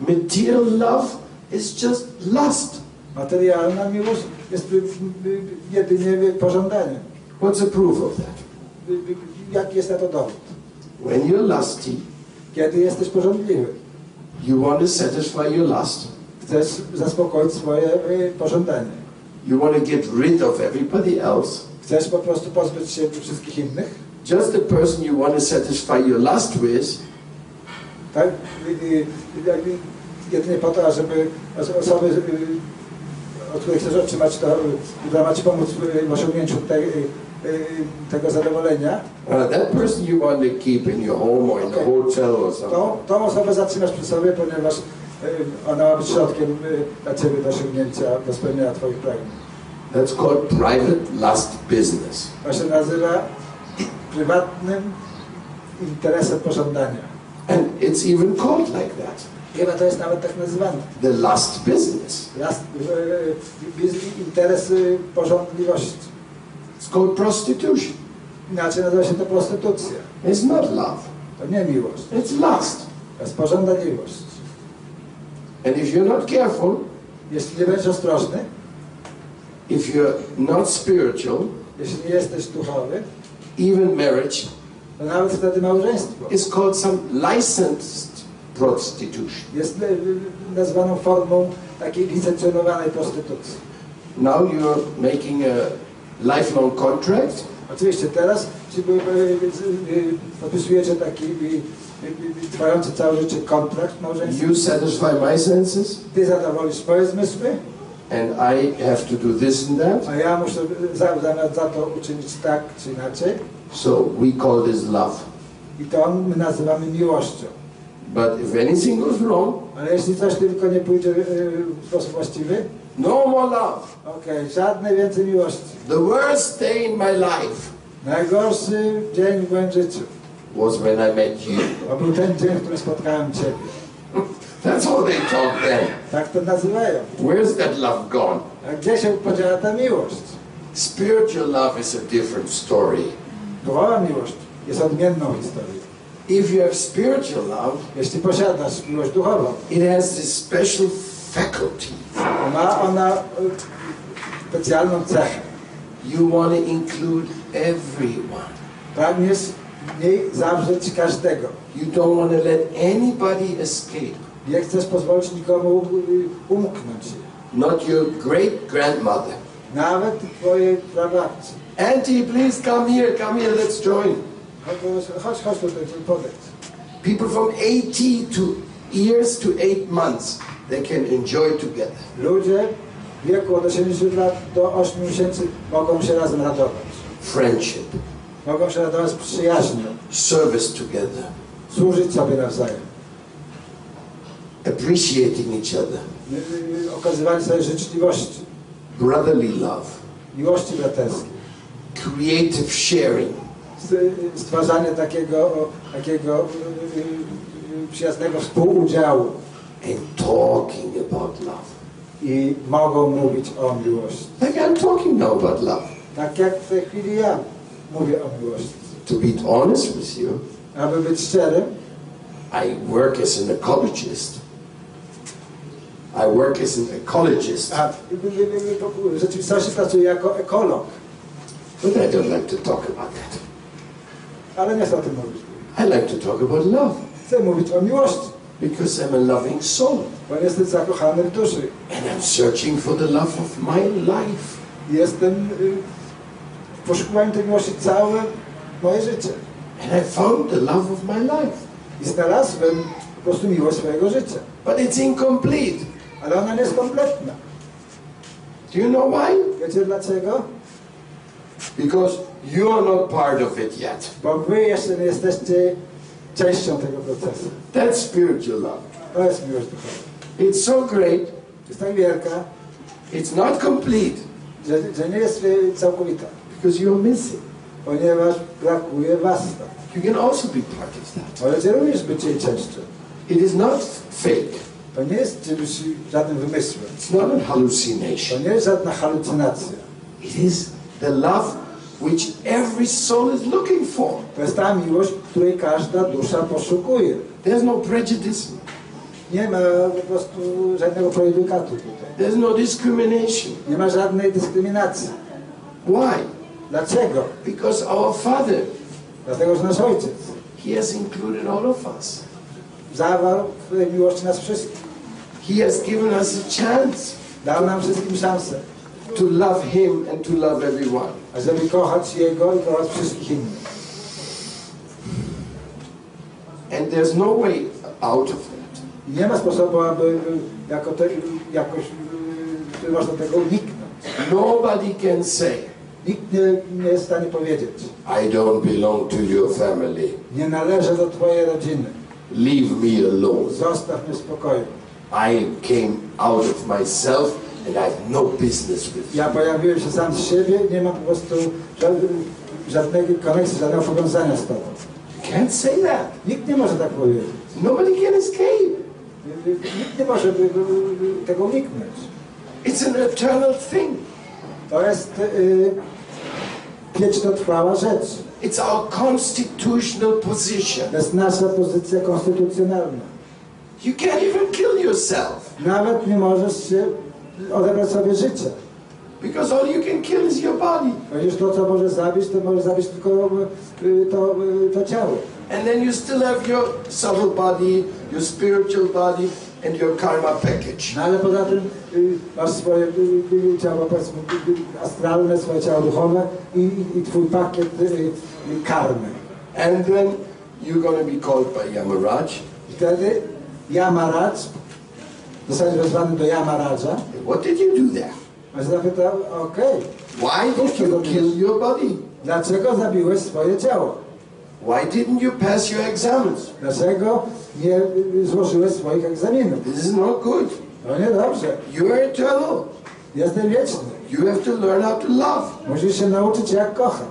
Material love is just lust. Materialna miłość jest y, y, jedynie pożądaniem. What's the proof of that? Y, y, Jaki jest na to dowód? When you're lusty, Kiedy jesteś pożądliwy, you want to satisfy your lust. chcesz zaspokoić swoje y, pożądanie. You want to get rid of everybody else. Chcesz po prostu pozbyć się wszystkich innych, just the person you want to satisfy your lust with, tak? I, jakby jedynie po to, żeby os- osoby, y, od których chcesz otrzymać to, która ma Ci pomóc w osiągnięciu tej, y, y, tego zadowolenia, uh, that person you want to keep in your home or in a hotel or something. tą, tą osobę zatrzymasz przy sobie, ponieważ y, ona ma być środkiem dla Ciebie do osiągnięcia, do spełnienia Twoich pragnień. That's called private lust business. To się nazywa prywatnym interesem pożądania. And it's even called like that. Chyba to jest nawet tak nazywane. The lust business. Y, biz- Interes pożądliwości. It's called prostitution. Inaczej nazywa się to prostytucja. It's not love. To nie miłość, It's lust. to jest pożądliwość. And if you're not careful, Jeśli nie będziesz ostrożny, if you're not spiritual, jeśli nie jesteś duchowy, even marriage to nawet wtedy małżeństwo is called some licensed prostitution. jest y, nazwaną formą takiej licencjonowanej prostytucji. Now you're making a lifelong contract Oczywiście teraz ci, podpisujecie taki trwający całe życie kontrakt małżeński. You satisfy my senses, Ty zadowolisz moje zmysły, and I have to do this and that. a ja muszę za, zamiast za to uczynić tak czy inaczej. So we call this love. I to my nazywamy miłością. But if anything goes wrong, Ale jeśli coś tylko nie pójdzie y, w sposób właściwy, no more love. Okay, żadnej więcej miłości. The worst day in my life Najgorszy dzień w moim życiu. was when I met you. To był ten dzień, w którym spotkałem Ciebie. That's how they talk then. Tak to nazywają. Where's that love gone? A gdzie się podziała ta miłość? Spiritual love is a different story. Duchowa miłość jest odmienną historią. If you have spiritual love, Jeśli posiadasz miłość duchową, it has this special faculty. ma ona y, specjalną cechę. You want to include everyone. Pragniesz w niej zawrzeć każdego. You don't want to let anybody escape. Nie chcesz pozwolić nikomu umknąć. Not your great grandmother. Nawet prababci. Auntie, please come here, come here, let's join. Chodź, chodź, tutaj, podejdź. People from 80 to years to 8 months, they can enjoy together. Ludzie w wieku od 80 lat do 8 miesięcy mogą się razem radować. Friendship, Mogą się radować przyjaźnią, service together, służyć sobie nawzajem, appreciating each other, y, y, okazywanie sobie życzliwości, brotherly love, miłości braterskiej, creative sharing, y, stwarzanie takiego, takiego y, y, y, przyjaznego współudziału and talking about love. i mogą mówić o miłości. Like I'm talking now about love. Tak jak w tej chwili ja mówię o miłości. To be honest with you, Aby być szczerym, I work as an ecologist. I work as an ecologist, a y, y, y, y, w rzeczywistości pracuję jako ekolog, but I don't like to talk about that. Ale nie chcę o tym mówić. I like to talk about love Chcę mówić o miłości, because I'm a loving soul bo jestem zakochany w duszy. and I'm searching for the love of my life. Jestem y, tej miłości całe moje życie. And I found the love of my life. I znalazłem po prostu miłość swojego życia. But it's incomplete. Ale ona nie jest kompletna. Do you know why? Wiecie dlaczego? Because you're not part of it yet. Bo wy jeszcze nie jesteście częścią tego procesu. That's spiritual love. To jest miłość. It's so great, Jest tak wielka, it's not complete że, że nie jest y, całkowita. because missing. Ponieważ brakuje was tam. You can also be part of that. Możecie również być jej częścią. It is not fake. To nie jest czymś, żadnym wymysłem. It's not a To hallucination. nie jest żadna halucynacja. It is the love which every soul is looking for. To jest ta miłość, której każda dusza poszukuje. There's no prejudice. Nie ma po prostu żadnego prejudykatu tutaj. There's no discrimination. Nie ma żadnej dyskryminacji. Why? Dlaczego? Because our Father, Dlatego, że nasz Ojciec He has included all of us. zawarł w miłości nas wszystkich. He has given us a chance Dał nam wszystkim szansę. to love Him and to love everyone. A żeby kochać Jego i kochać wszystkich innych. And there's no way out of that. Nie ma sposobu, aby y, jako te, jakoś y, można tego uniknąć. Nobody can say, Nikt nie, nie jest w stanie powiedzieć, I don't belong to your family. nie należę do Twojej rodziny, Leave me alone. zostaw mnie w spokoju. I came out of myself and I have no business with. Ja pojawiłem się sam z siebie, nie mam po prostu żadnej, koneksji, żadnego powiązania z Tobą. You can't say that. Nikt nie może tak powiedzieć. Nobody can escape. Nikt nie może tego uniknąć. It's an eternal thing. To jest y, wiecznotrwała rzecz. It's our constitutional position. To jest nasza pozycja konstytucjonalna. You can't even kill yourself Nawet nie możesz się odebrać sobie życia. because all you can kill is your body. Ponieważ to, co może zabić, to może zabić tylko to, to ciało. And then you still have your subtle body, your spiritual body, and your karma package. No ale poza tym masz swoje ciało powiedzmy, astralne, swoje ciało duchowe i, i, twój pakiet karmy. And then you're going to be called by Yamaraj. Wtedy Yamaraj, zostanie wezwany do Yamaraja, What did you do there? a zapytał, okej, Why did you kill your body? dlaczego zabiłeś swoje ciało? Why didn't you pass your exams? Dlaczego nie złożyłeś swoich egzaminów? This is not good. No niedobrze, You are eternal. jestem wieczny. You have to learn how to love. Musisz się nauczyć jak kochać.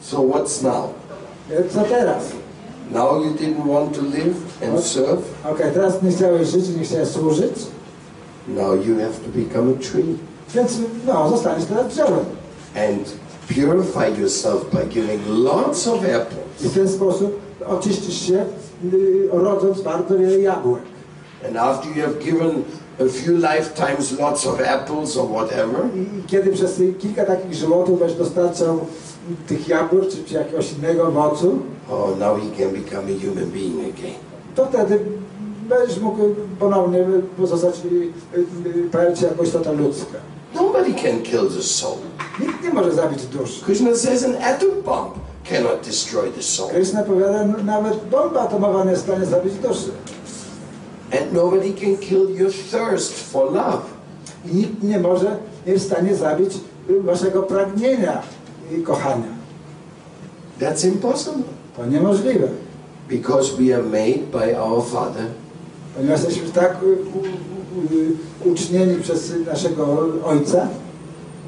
So what's now? E, Co teraz? Now you didn't want to live and serve. Okej, teraz nie chciałeś żyć, nie chciałeś służyć, Now you have to become a tree więc no, zostaniesz teraz drzewem. and purify yourself by giving lots of I apples. w ten sposób oczyścisz się, y, rodząc bardzo wiele jabłek. And after you have given a few lifetimes lots of apples or whatever, I i kiedy przez kilka takich żywotów będziesz dostarczał tych jabłek, czy, czy jakiegoś innego owocu, oh, now you can become a human being again. to wtedy będziesz mógł ponownie pozostać, y, y, y, pojawić się jako istota ludzka. Nobody can kill the soul. Nikt nie może zabić duszy. Krishna says an atom bomb cannot destroy the soul. Krishna powiada, "No, nawet bomba atomowa nie jest w stanie zabić duszy. And nobody can kill your thirst for love. I nikt nie może, nie jest w stanie zabić y, waszego pragnienia i kochania. That's impossible. To niemożliwe. Because we are made by our Father Ponieważ jesteśmy tak ucznieni przez naszego Ojca,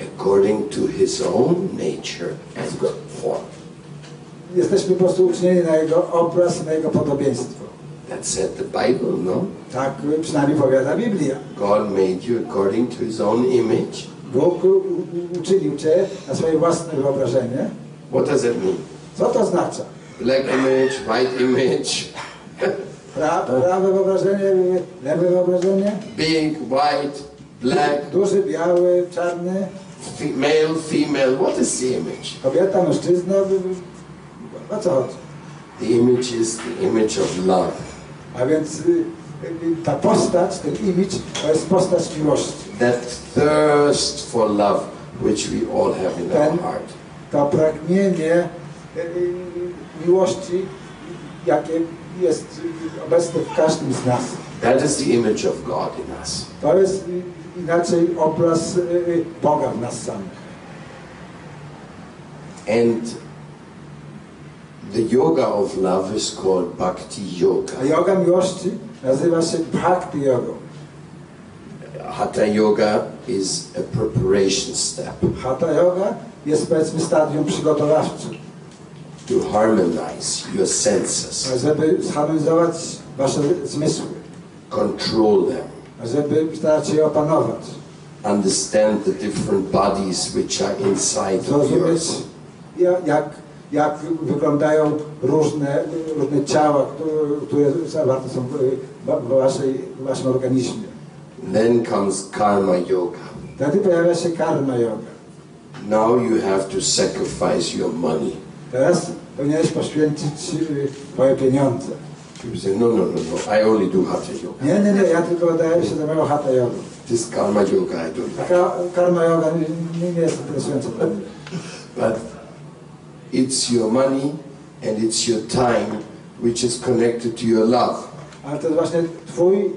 according to His own nature and form. jesteśmy po prostu ucznieni na Jego obraz, na Jego podobieństwo. That said the Bible, no? Tak przynajmniej powiada Biblia. God made you according to His own image. Bóg uczynił Cię na swoje własne wyobrażenie. What does that mean? Co to oznacza? Black image, white image, Pra, prawe wyobrażenie, lewe wyobrażenie, big, white, black, duży, biały, czarny, male, female. What is the image? kobieta, mężczyzna. O co chodzi? The image is the image of love. A więc y, y, ta postać, ten image, to jest postać miłości. That thirst for love which we all have in our heart. To pragnienie miłości, jakie jest obecne w każdym z nas. That is the image of God in us. To jest inaczej obraz Boga w nas samych. And the yoga of love is called bhakti A yoga. yoga miłości nazywa się bhakti jogą. Hatha yoga is a preparation step. Hatha yoga jest powiedzmy stadium przygotowawczym, to harmonize your senses, żeby zharmonizować wasze zmysły, control them, żeby starać się je opanować, understand the different bodies which are inside zrozumieć jak, jak wyglądają różne, różne ciała, które- które zawarte są w, w, waszej, w waszym organizmie. Then comes karma yoga. Wtedy pojawia się karma yoga. Now you have to sacrifice your money. Teraz powinieneś poświęcić y, twoje pieniądze. People say, no, no, no, no, I only do hatha yoga. Nie, nie, nie, ja tylko daję się do mojego hatha yoga. This karma yoga I don't like. Karma yoga nie, nie jest interesująca dla mnie. But it's your money and it's your time which is connected to your love. Ale to jest właśnie twój,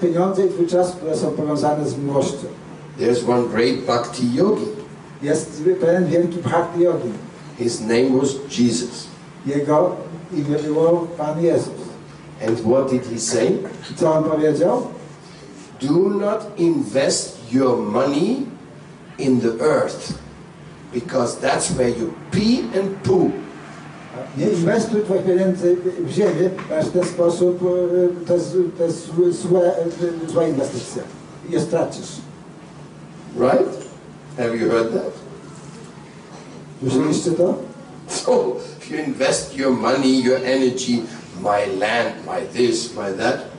pieniądze i twój czas, które są powiązane z miłością. There's one great bhakti yogi. Jest pewien wielki bhakti yogi. His name was Jesus. Jego imię było Pan Jezus. And what did he say? Co on powiedział? Do not invest your money in the earth because that's where you pee and poo. Nie inwestuj twoich pieniędzy w ziemię, ponieważ w ten sposób e, to jest, to jest złe, e, zła inwestycja. Je stracisz. Right? Have you heard that? Słyszeliście to? So if you invest your money, your energy, my land, my this, my that,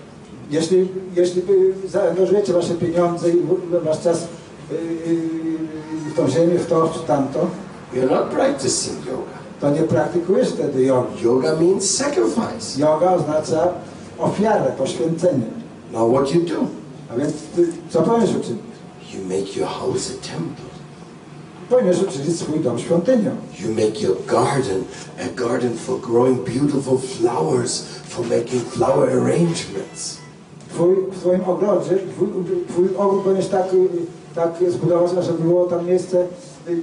Jeśli, jeśli zaangażujecie wasze pieniądze i wasz czas e, w tą ziemię, w to, w tamto, you're not practicing yoga. To nie praktykujesz wtedy jogi. Yoga means sacrifice. Yoga oznacza ofiarę, poświęcenie. Now what you do? A więc ty, co powinieneś uczynić? You make your house a temple. Powinieneś uczynić swój dom świątynią. You make your garden a garden for growing beautiful flowers, for making flower arrangements. Twój, w twoim ogrodzie, twój, twój ogród powinieneś tak, y, tak zbudować, żeby było tam miejsce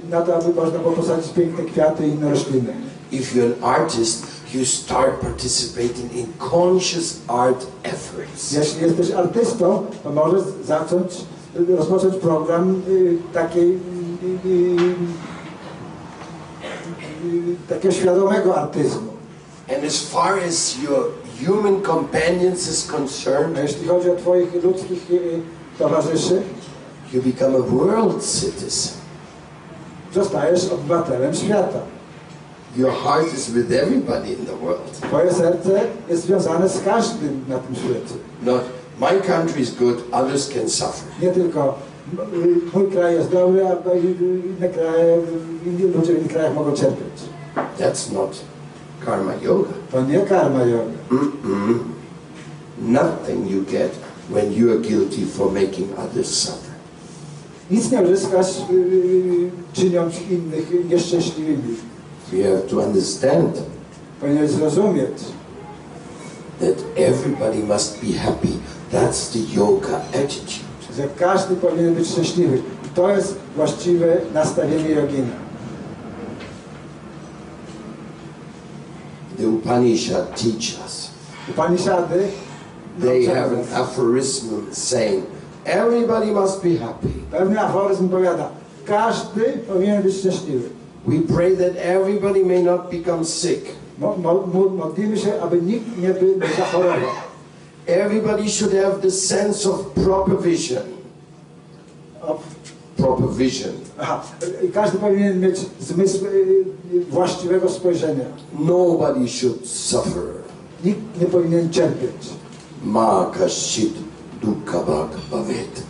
na to, aby można było posadzić piękne kwiaty i inne rośliny. If you're an artist, you start participating in conscious art efforts. Jeśli jesteś artystą, to możesz zacząć, y, rozpocząć program y, takiej, y, takiego świadomego artyzmu. And as far as your human companions is A concerned, jeśli chodzi o twoich ludzkich towarzyszy, you become a world citizen. zostajesz obywatelem świata. Your heart is with everybody in the world. Twoje serce jest związane z każdym na tym świecie. Not my country is good, others can suffer. Nie tylko mój kraj jest dobry, a inne kraje, inni ludzie w innych krajach mogą cierpieć. That's not karma yoga. To nie karma yoga. Nothing you get when you are guilty for making others suffer. Nic nie uzyskasz y, y, czyniąc innych nieszczęśliwymi. You have to understand Powinieneś zrozumieć, that everybody must be happy. That's the yoga attitude. że każdy powinien być szczęśliwy. I to jest właściwe nastawienie jogina. The Upanishad teach us. Upanishady They have an aphorism saying, everybody must be happy. pewny aforyzm powiada, każdy powinien być szczęśliwy. We pray that everybody may not become sick. Mo, mo, mo, modlimy się, aby nikt nie, by, nie zachorował. Everybody should have the sense of proper vision. Proper vision. Aha, każdy powinien mieć zmysł y, y, właściwego spojrzenia. Nobody should suffer. Nikt nie powinien cierpieć. Ma kashit dukkhabhak bhavet.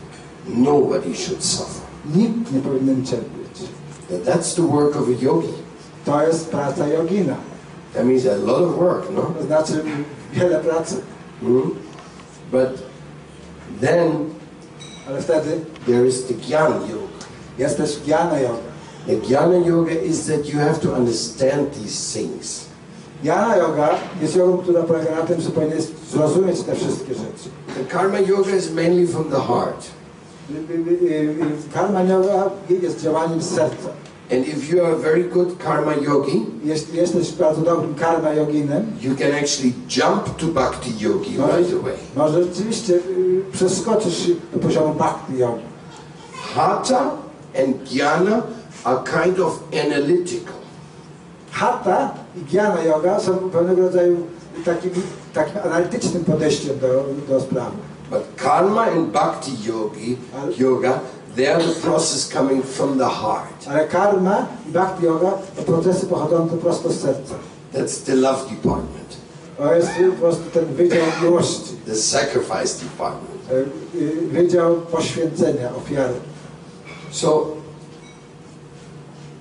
Nobody should suffer. Nikt nie powinien cierpieć. That- That's the work of a yogi. To jest praca jogina. That means a lot of work, no? To znaczy wiele pracy. Hmm? But then Ale wtedy there is the jnana yoga. jest też jnana yoga. The jnana yoga is that you have to understand these things. Jnana yoga jest jogą, która polega na tym, że powinien zrozumieć te wszystkie rzeczy. The karma yoga is mainly from the heart. Y, y, y, Karma yoga jest działaniem serca. And if you are a very good karma yogi, Jeśli jesteś bardzo dobrym karma joginem, you can actually jump to bhakti yogi right away. może rzeczywiście przeskoczysz się do poziomu bhakti yogi. Hatha and jnana are kind of analytical. Hatha i Jnana Yoga są pewnego rodzaju takim, takim analitycznym podejściem do, do sprawy. But karma and bhakti yogi, yoga, they are the process coming from the heart. Ale karma i bhakti yoga to procesy pochodzące prosto z serca. That's the love department, To jest po prostu ten wydział miłości, the sacrifice department. e, y, wydział poświęcenia, ofiary. So,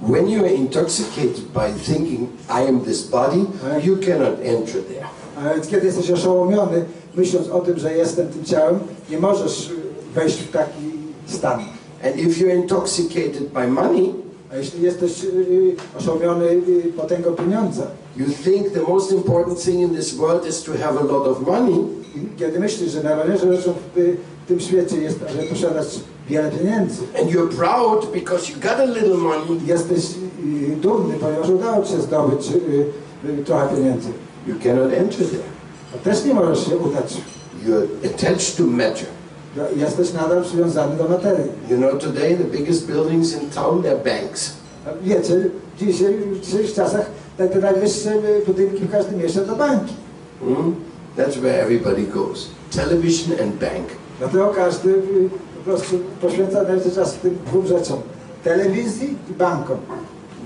when you are intoxicated by thinking, I am this body, you cannot enter there. A więc kiedy jesteś oszołomiony, myśląc o tym, że jestem tym ciałem, nie możesz y, wejść w taki stan. And if you're intoxicated by money, A jeśli jesteś y, y, oszołomiony potęgą pieniądza, you think the most important thing in this world is to have a lot of money, kiedy myślisz, że najważniejszą rzeczą w tym świecie jest, żeby posiadać wiele pieniędzy, and you're proud because you got a little money, jesteś y, dumny, ponieważ udało Ci się zdobyć y, y, trochę pieniędzy, you cannot enter there. to też nie możesz się udać. You're attached to matter. Jesteś nadal przywiązany do materii. You know, today the biggest buildings in town, they're banks. A Wiecie, dzisiaj, w dzisiejszych czasach te, te najwyższe budynki w każdym mieście to banki. Hmm? That's where everybody goes. Television and bank. Dlatego każdy y, po prostu poświęca najwięcej czasu tym dwóm rzeczom. Telewizji i bankom.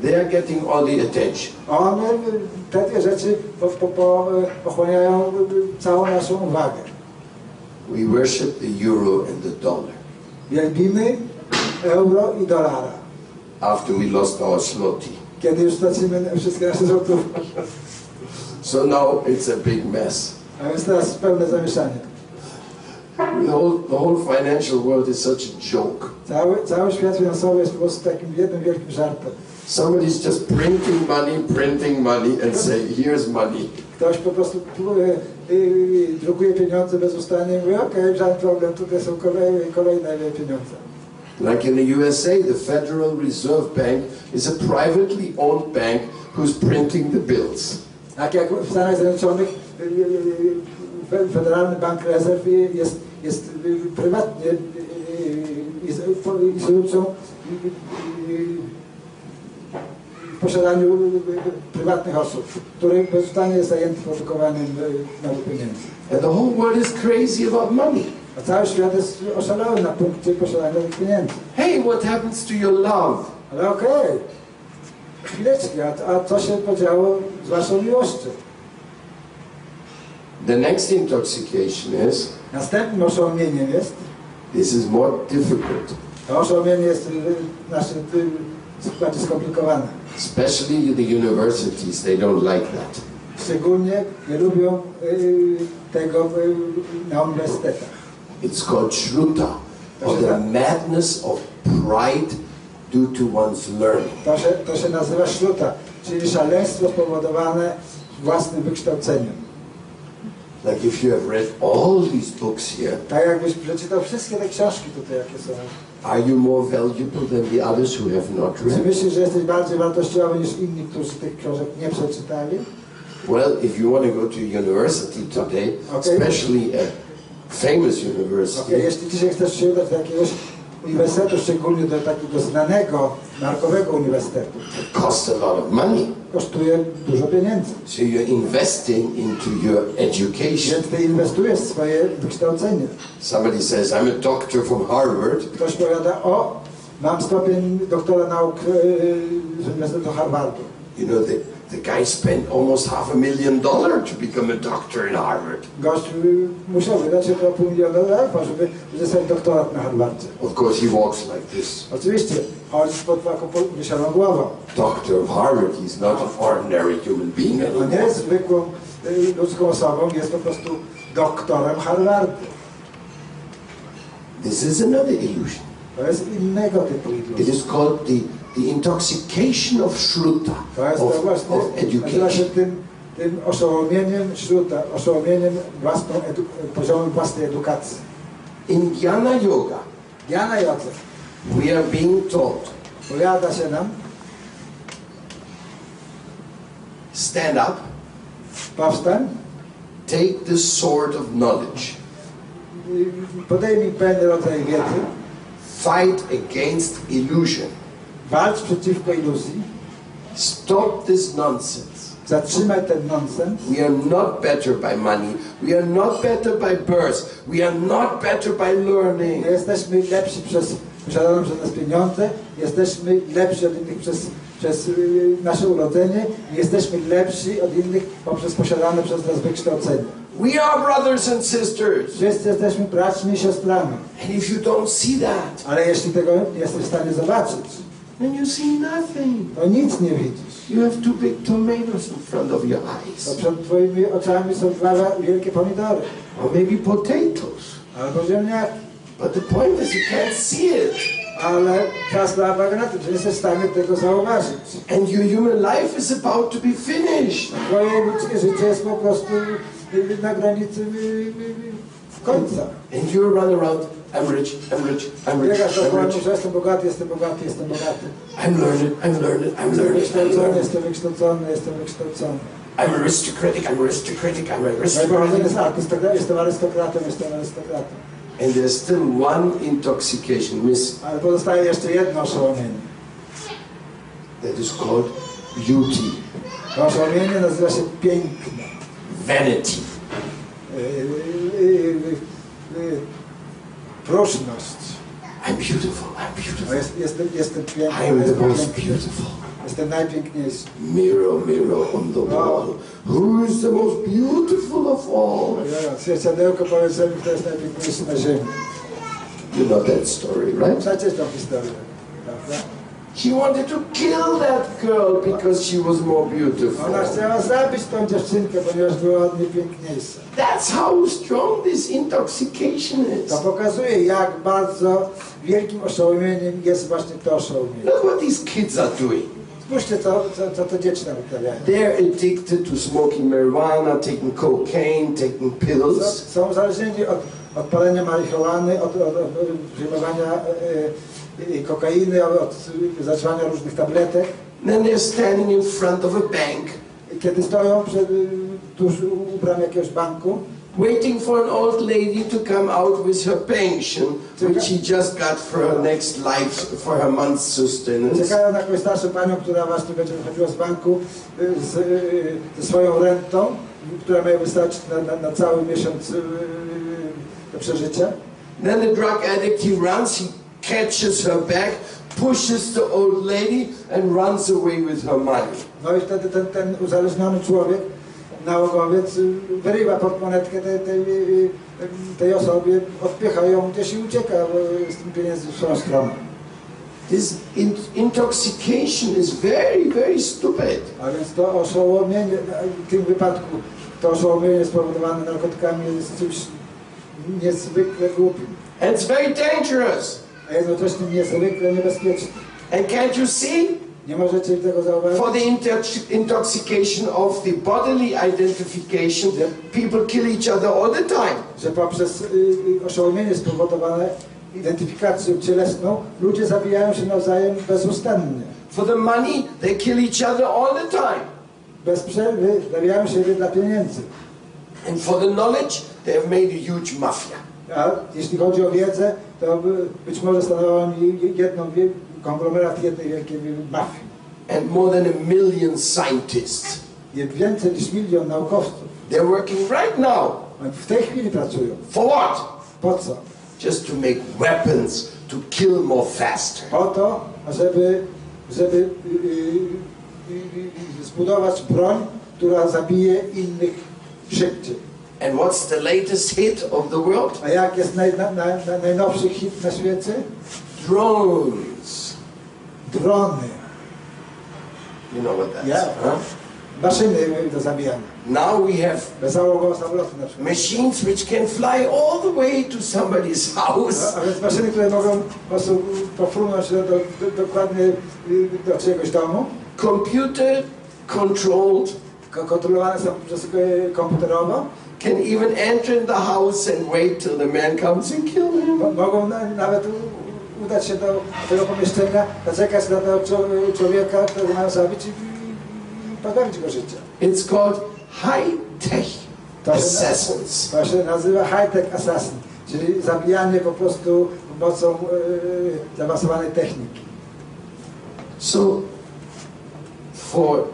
They are getting all the attention. One, y, te dwie rzeczy po, po, po, y, pochłaniają całą naszą uwagę. We worship the euro and the dollar. Wielbimy euro i dolara. After we lost our zloty. Kiedy już stracimy wszystkie nasze złotówki. So now it's a big mess. A więc teraz pełne zamieszanie. The whole, the whole financial world is such a joke. Cały, cały świat finansowy jest po prostu takim jednym wielkim żartem. Somebody's just printing money, printing money, and say, here's money. Ktoś po prostu drukuje pieniądze bezustannie i mówi, okej, żaden problem, tutaj są kolejne, kolejne pieniądze. Like in the USA, the Federal Reserve Bank is a privately owned bank who's printing the bills. Tak jak w Stanach Zjednoczonych Federalny Bank Rezerw jest, jest prywatnie instytucją w posiadaniu prywatnych osób, który bezustannie jest zajęty produkowaniem y, nowych pieniędzy. And the whole world is crazy about money. A cały świat jest oszalały na punkcie posiadania nowych pieniędzy. Hey, what happens to your love? Ale okej, chwileczkę, a, a co się podziało z waszą miłością? The next intoxication is Następnym oszołomieniem jest, this is more difficult, to oszołomienie jest nasze bardziej skomplikowane. especially the universities. They don't like that. Szczególnie nie lubią y, tego y, na uniwersytetach. It's called shruta, or the madness of pride due to one's learning. To się, to się nazywa szluta, czyli szaleństwo spowodowane własnym wykształceniem. Like if you have read all these books here, Tak jakbyś przeczytał wszystkie te książki tutaj, jakie są. are you more valuable than the others who have not Czy read? myślisz, że jesteś bardziej wartościowy niż inni, którzy tych książek nie przeczytali? Well, if you want to go to university today, Okay. especially a famous Okay, university, jeśli dzisiaj chcesz się udać do jakiegoś uniwersytetu, szczególnie do takiego znanego, markowego uniwersytetu, costs a lot of money. kosztuje dużo pieniędzy. So you're investing into your education. Więc ty inwestujesz w swoje wykształcenie. Somebody says, I'm a doctor from Harvard. Ktoś powiada, o, mam stopień doktora nauk yy, z Uniwersytetu Harvardu. You know, the, the guy spent almost half a million dollars to become a doctor in Harvard. Gość yy, musiał wydać około pół miliona dolarów, żeby uzyskać doktorat na Harvardzie. Of course, he walks like this. Oczywiście, chodzi pod taką wysioną głową. Doctor of Harvard, he's not an ordinary human being On nie anymore. jest zwykłą yy, ludzką osobą, jest po prostu doktorem Harvardu. This is another illusion. To jest innego typu It iluzja. is called the, the intoxication of shruta, of, of eh, eh, education. tym, oszołomieniem śruta, oszołomieniem własną edu, poziomem własnej edukacji. In Jnana Yoga, Jana Jodze we are being taught powiada się nam, stand up, powstań, take the sword of knowledge, podejmij pewien rodzaj wiedzy, fight against illusion, walcz przeciwko iluzji, stop this nonsense. zatrzymaj ten nonsens. We are not better by money. We are not better by birth. We are not better by learning. Nie jesteśmy lepsi przez posiadane przez nas pieniądze, jesteśmy lepsi od innych przez, przez y, nasze urodzenie, nie jesteśmy lepsi od innych poprzez posiadane przez nas wykształcenie. We are brothers and sisters. Wszyscy jesteśmy braćmi i siostrami, And if you don't see that, ale jeśli tego nie jesteś w stanie zobaczyć, and you see nothing. to nic nie widzisz. You have two big tomatoes in front of your eyes, przed twoimi oczami są dwa wielkie pomidory. or maybe potatoes. Albo ziemniaki. But the point is, you can't see it. Ale ta sprawa tym, że jesteś w stanie tego zauważyć. And your human life is about to be finished. Twoje ludzkie życie jest po prostu na granicy końca. And you run around, I'm rich, I'm rich, I'm rich, I'm rich. jestem bogaty, jestem bogaty, jestem bogaty. I'm learned, I'm learned, I'm learned, I'm wykształcony, learned. jestem wykształcony, jestem wykształcony. I'm aristocratic, I'm aristocratic, I'm Moje pochodzenie jest aristocratic. jestem arystokratą, jestem arystokratą. And there's still one intoxication miss Ale pozostaje jeszcze jedno oszołomienie. that is called beauty, To oszołomienie nazywa się piękno. vanity. Próżność. I'm beautiful, I'm beautiful. jest, jestem, jestem piękny, I am the most piękny, beautiful. jestem najpiękniejszy. Mirror, mirror on the wall. Who is the most beautiful of all? Ja, Świeciadełko powiedz mi, kto jest najpiękniejszy na ziemi. You know that story, right? Przecież tą historię. Prawda? He wanted to kill that girl because she was more beautiful. Ona chciała zabić tą dziewczynkę, ponieważ była od niej piękniejsza. That's how strong this intoxication To is. pokazuje, jak bardzo wielkim oszołomieniem jest właśnie to oszołomienie. Look what these kids are doing. Spójrzcie, co, co, co te dzieci nam wyprawiają. They're addicted to smoking marijuana, taking cocaine, taking pills. Są uzależnieni od, od palenia marihuany, od, od, od przyjmowania e, kokainy, od, zażywania różnych tabletek. Then they're standing in front of a bank, Kiedy stoją przed, y, tuż u bram jakiegoś banku, waiting for an old lady to come out with her pension, which she just got for her next life, for her month's sustenance. czekają na jakąś starszą panią, która właśnie będzie wychodziła z banku y, z, y, ze swoją rentą, która ma wystarczyć na, na, na cały miesiąc y, przeżycia. Then the drug addict, he runs, he catches her back, pushes the old lady, and runs away with her money. No i wtedy ten, ten uzależniony człowiek, nałogowiec, y, wyrywa portmonetkę tej, tej, y, tej osobie, odpycha ją gdzieś i ucieka y, z tym pieniędzmi w swoją stronę. This in- intoxication is very, very stupid. A więc to oszołomienie, w tym wypadku to oszołomienie spowodowane narkotykami jest czymś niezwykle głupim, it's very dangerous. A jednocześnie niezwykle niebezpiecznym. And can't you see? Nie możecie tego zauważyć? For the intox- intoxication of the bodily identification, people kill each other all the time. Że poprzez y, y, oszołomienie spowodowane identyfikacją cielesną ludzie zabijają się nawzajem bezustannie. For the money, they kill each other all the time. Bez przerwy zabijają siebie dla pieniędzy. And for the knowledge, they have made a huge mafia. A jeśli chodzi o wiedzę, to by- być może stanowią oni jedną konglomerat jednej wielkiej mafii. And more than a million scientists. Jest więcej niż milion naukowców. They're working right now. W tej chwili pracują. For what? Po co? Just to make weapons to kill more faster. Po to, żeby, żeby y, y, y, y, zbudować broń, która zabije innych szybciej. And what's the latest hit of the world? A jak jest naj, na, na, na, najnowszy hit na świecie? Drones. Drony. You know what that's, Yeah. huh? Maszyny do zabijania. Now we have machines which can fly all the way to somebody's house A, więc maszyny, które mogą po prostu pofrunąć do, do, do, dokładnie do czyjegoś domu, computer controlled ko- kontrolowane są przez komputerowo, can even enter in the house and wait till the man comes and kill him. Mo- mogą na, nawet udać się do tego pomieszczenia, zaczekać na człowieka, którego mają zabić i, pozbawić go życia. It's called high-tech assassins. to się nazywa high-tech assassin, czyli zabijanie po prostu pomocą y, zaawansowanej techniki. So, for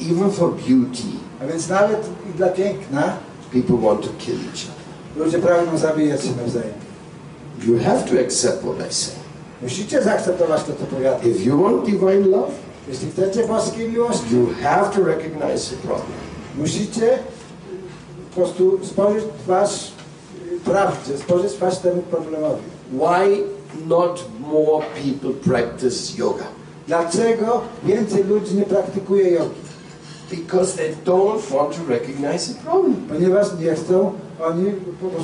even for beauty, A więc nawet i dla piękna people want to kill each other. ludzie pragną zabijać się nawzajem. You have to accept what I say. Musicie zaakceptować to, co powiadam. If you want divine love, Jeśli chcecie boskiej miłości, you have to recognize the problem. musicie po prostu spojrzeć twarz y, prawdzie, spojrzeć twarz temu problemowi. Why not more people practice yoga? Dlaczego więcej ludzi nie praktykuje jogi? Because they don't want to recognize the problem. Ponieważ nie chcą oni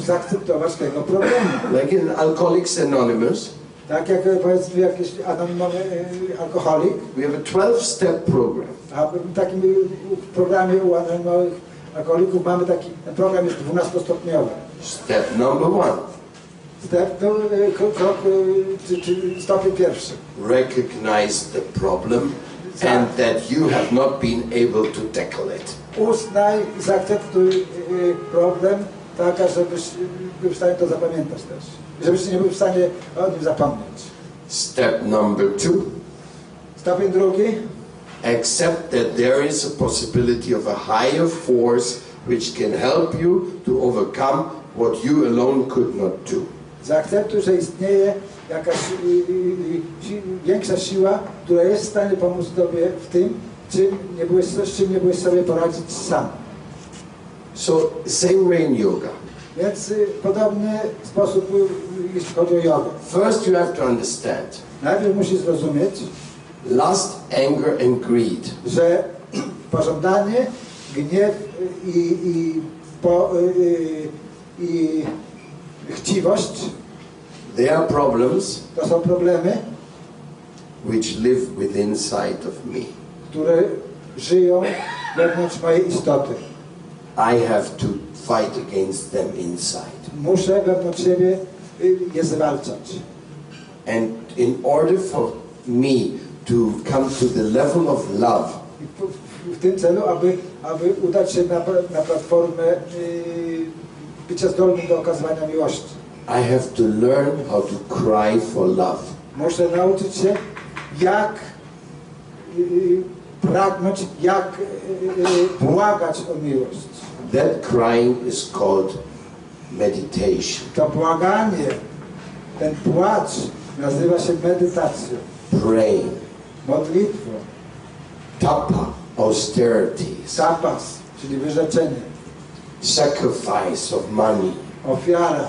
zaakceptować tego problemu. Like in Alcoholics Anonymous, Tak jak e, powiedzmy jakiś anonimowy e, alkoholik, we have a 12-step program. a w takim e, programie u anonimowych alkoholików mamy taki, program jest 12-stopniowy. Step number one, Step e, krok, czy, czy stopień pierwszy. recognize the problem and that you have not been able to tackle it. Uznaj i zaakceptuj problem, tak żebyś był w stanie to zapamiętać też. Żebyś nie był w stanie o nim zapomnieć. Step number two, Stopień drugi. accept that there is a possibility of a higher force which can help you to overcome what you alone could not do. Zaakceptuj, że istnieje jakaś y, y, y, większa siła, która jest w stanie pomóc Tobie w tym, czym nie byłeś, z czym nie byłeś sobie poradzić sam. So, same way in yoga. Więc y, podobny sposób, y, jeśli chodzi o jogę. First, you have to understand Najpierw musisz zrozumieć, lust, anger, and greed że pożądanie, gniew y, i, i, po, y, i chciwość they are problems to są problemy, which live within inside of me. które żyją wewnątrz mojej istoty. I have to fight against them inside. Muszę wewnątrz siebie y, je zwalczać. And in order for me to come to the level of love, I w, w, w tym celu, aby, aby udać się na, na platformę y, bycia zdolnym do okazywania miłości. I have to learn how to cry for love. Muszę nauczyć się, jak y, pragnąć, jak y, y, błagać o miłość. That crying is called meditation. To błaganie, ten płacz nazywa się medytacją, Praying, modlitwą, tapa, austerities, tapas, czyli wyrzeczenie, sacrifice of money, ofiara,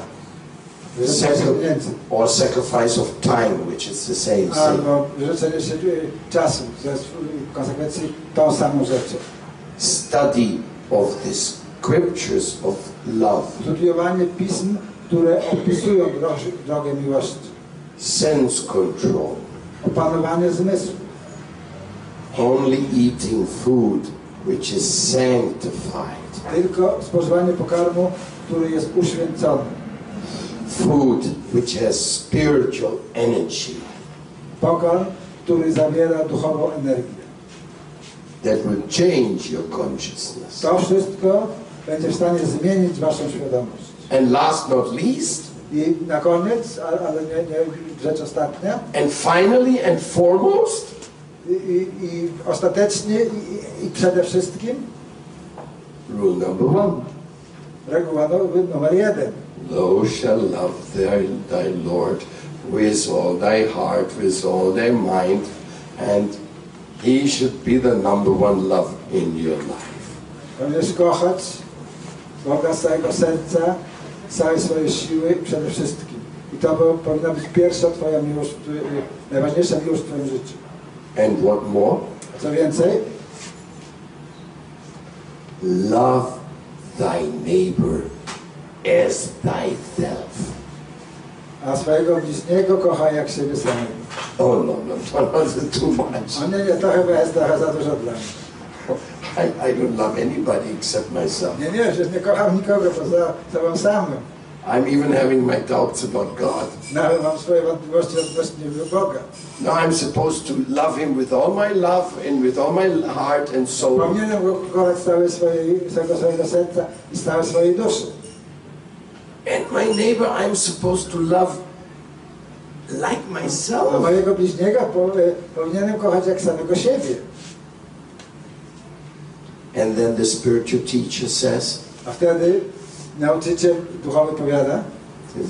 or sacrifice of time, which is the same thing. Albo wyrzeczenie się y, czasu, to jest w konsekwencji tą samą rzeczą. Study of the scriptures of love, pism, które opisują drogę, drogę miłości. sense control, Opanowanie zmysłu. only eating food which is sanctified, Tylko spożywanie pokarmu, który jest uświęcony. food which has spiritual energy Pokarm, który zawiera duchową energię. that will change your consciousness. To wszystko będzie w stanie zmienić waszą świadomość. And last not least, I na koniec, ale nie, nie rzecz ostatnia, and finally and foremost, i, i, i ostatecznie i, i przede wszystkim rule number one. reguła no- numer. Thou shalt love thy, thy Lord with all thy heart, with all thy mind, and he should be the number one love in your life. Boga całego serca, całej swojej siły przede wszystkim. I to po- powinna być pierwsza Twoja miłość, najważniejsza miłość w Twoim życiu. And what more? A co więcej, Love thy neighbor as thyself. a swojego bliźniego kocha jak siebie samego. Oh no, no, no, that's too much. A nie, nie, to chyba jest trochę za dużo dla mnie. I, I don't love anybody except myself. Nie, nie, że nie kocham nikogo poza sobą samym. I'm even having my doubts about God. No, I'm sorry, Nawet mam swoje wątpliwości odnośnie Boga. No, I'm supposed to love him with all my love and with all my heart and soul. Powinienem go kochać z całej swojej, z całego swojego serca i z całej swojej duszy. And my neighbor, I'm supposed to love like A myself. mojego bliźniego powinienem kochać jak samego siebie. And then the spiritual teacher says, A wtedy nauczyciel duchowy powiada,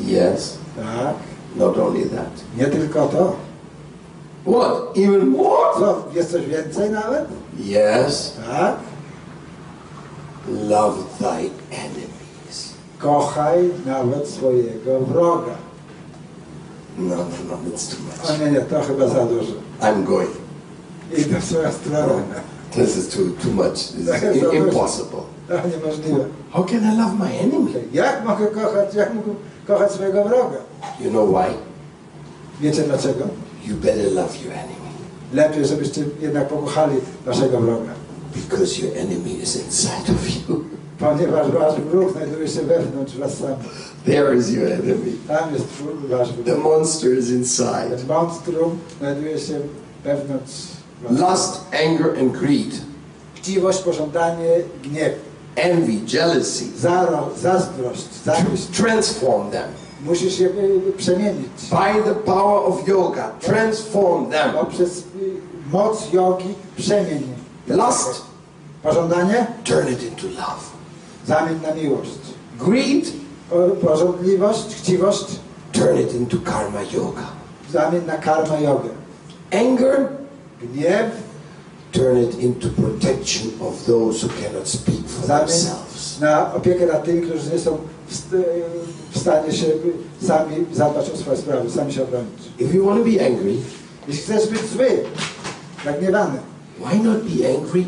Yes, tak, not only that. nie tylko to. What? Even more? Co, jest coś więcej nawet? Yes, Tak. love thy enemies. Kochaj nawet swojego wroga. No, no, no, it's too O much. nie, nie, to chyba za dużo. I'm going. Idę w swoją stronę. This is too too much. It's That's i- impossible. How can I love my enemy? Jak mogę kochać, jak mogę kochać swojego wroga? You know why? Wiecie dlaczego? You better love your enemy Lepiej, żebyście jednak pokochali waszego wroga. because your enemy is inside of you. Ponieważ wasz wróg znajduje się wewnątrz was samych. There is your enemy. Tam jest twój- wasz The monster is inside. Monstrum znajduje się wewnątrz was. Lust, anger, and greed, Chciwość, pożądanie, gniew, envy, jealousy. zaro, zazdrość, zawiść. Transform them Musisz je przemienić. by the power of yoga. Transform them. Poprzez y, moc jogi przemień. Lust, Pożądanie turn it into love. zamień na miłość. Greed, Pożądliwość, chciwość turn it into karma yoga. zamień na karma jogę. Anger, Gniew turn it into protection of those who cannot speak for themselves. na opiekę nad tymi, którzy nie są w, st- w stanie się sami zadbać o swoje sprawy, sami się obronić. If you want to be angry, Jeśli chcesz być zły, zagniewany, why not be angry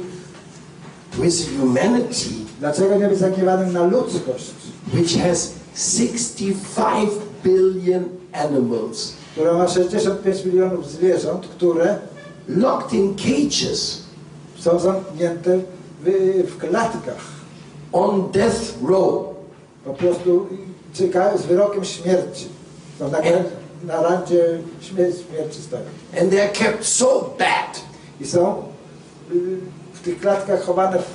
with humanity, dlaczego nie być zagniewanym na ludzkość, which has 65 billion animals która ma 65 milionów zwierząt, które locked in cages są zamknięte w, w klatkach. on death row? Po prostu czekają z wyrokiem śmierci. Są na, na randzie śmierci, śmierci stoją. And they're kept so bad I są y, w tych klatkach chowane w,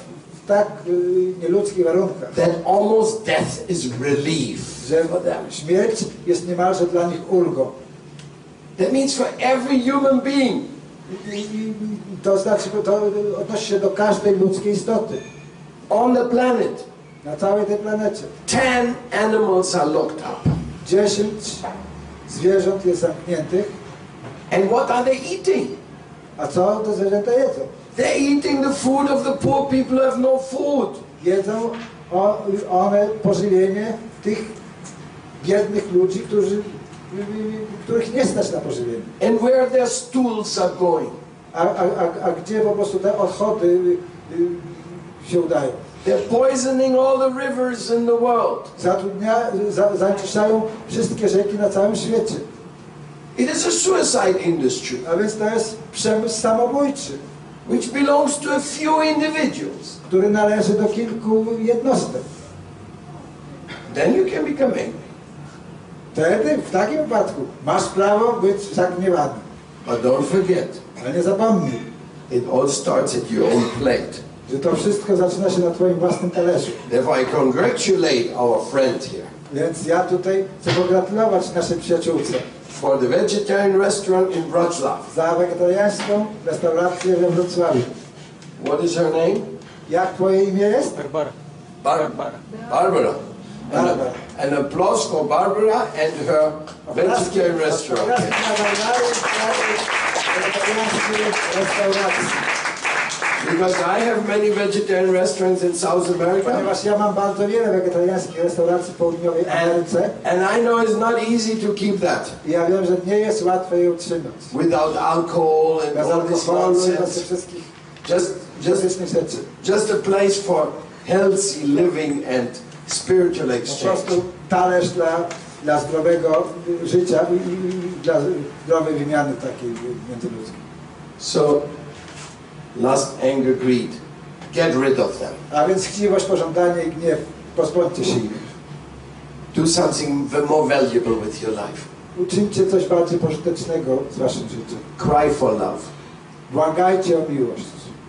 w tak y, nieludzkich warunkach, that almost death is relief że for them. śmierć jest niemalże dla nich ulgą. That means for every human being, I, to znaczy, to odnosi się do każdej ludzkiej istoty on the planet, na całej tej planecie. 10 animals are locked up. 10 zwierząt jest zamkniętych, And what are they eating? a co te zwierzęta jedzą? They're eating the food of the poor people who have no food. Jedzą one pożywienie tych biednych ludzi, którzy, których nie stać na pożywienie. And where their stools are going. A, a, a, a gdzie po prostu te odchody y, y, się udają? They're poisoning all the rivers in the world. Zatrudnia, za, zanieczyszczają wszystkie rzeki na całym świecie. It is a suicide industry A więc to jest przemysł samobójczy, which belongs to a few individuals. który należy do kilku jednostek. Then you can become angry. Wtedy, w takim wypadku, masz prawo być zagniewany. But don't forget, Ale nie zapomnij, it all starts at your own plate. że to wszystko zaczyna się na twoim własnym talerzu. Therefore, I congratulate our friend here Więc ja tutaj chcę pogratulować naszej przyjaciółce for the vegetarian restaurant in Wrocław. za wegetariańską restaurację we Wrocławiu. What is her name? Jak twoje imię jest? Barbara. Bar- Barbara. And, Barbara. An applause for Barbara and her vegetarian restaurant. Obrazki na Barbary w sprawie wegetariańskiej restauracji. Because I have many vegetarian restaurants in South America, Ponieważ ja mam bardzo wiele wegetariańskich restauracji w południowej Ameryce and I know it's not easy to keep that ja wiem, że nie jest łatwo je utrzymać. without alcohol and Bez all this alkoholu i bez tych nonsense. Just, just, just a place for healthy living and spiritual Po exchange. prostu talerz dla, dla zdrowego życia i, i, dla zdrowej wymiany takiej międzyludzkiej. So, lust, anger, greed, get rid of them. A więc chciwość, pożądanie i gniew, pozbądźcie się ich. Do something more valuable with your life. Uczyńcie coś bardziej pożytecznego z waszym życiem. Cry for love. Błagajcie o miłość.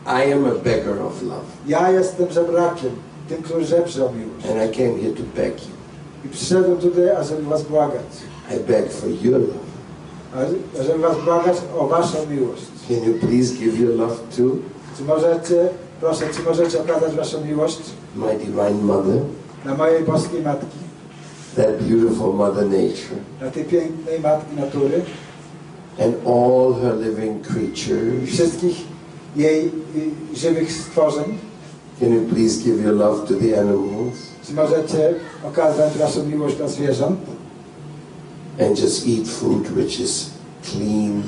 I am a beggar of love, Ja jestem żebrakiem, tym, który o miłość. and I came here to beg you. I przyszedłem tutaj, ażeby was błagać. I beg for your love. Ażeby was błagać o waszą miłość. Can you please give your love to Czy możecie, proszę, czy możecie okazać waszą miłość my divine mother, na mojej boskiej matki, that beautiful mother nature, na tej pięknej matki natury and all her living creatures? wszystkich jej żywych stworzeń? Can you please give your love to the animals? Czy możecie okazać waszą miłość dla zwierząt? and just eat food which is clean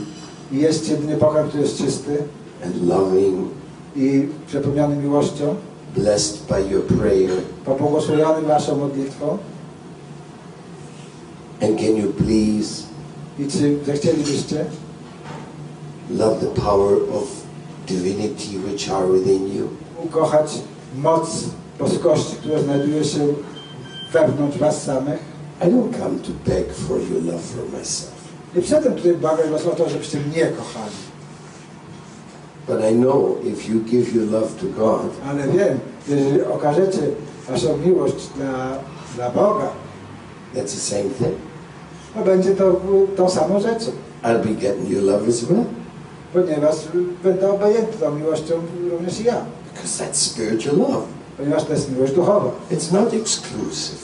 i jeść jedynie pokarm, który jest czysty and loving, i przepełniony miłością, blessed by your prayer? pobłogosławiony Waszą modlitwą And can you please i czy zechcielibyście love the power of divinity which are within you? Ukochać moc boskości, która znajduje się wewnątrz Was samych? I don't come to beg for your love for myself, Nie przyszedłem tutaj błagać Was o to, żebyście mnie kochali, but I know if you give your love to God, ale wiem, jeżeli okażecie Waszą miłość dla, dla Boga, that's the same thing. to będzie to tą samą rzeczą, I'll be getting your love as well, ponieważ będę obejęty tą miłością również i ja, because that's spiritual love. It's not exclusive.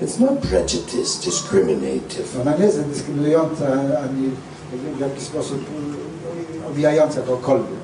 It's not prejudice, discriminative. omijająca kogokolwiek.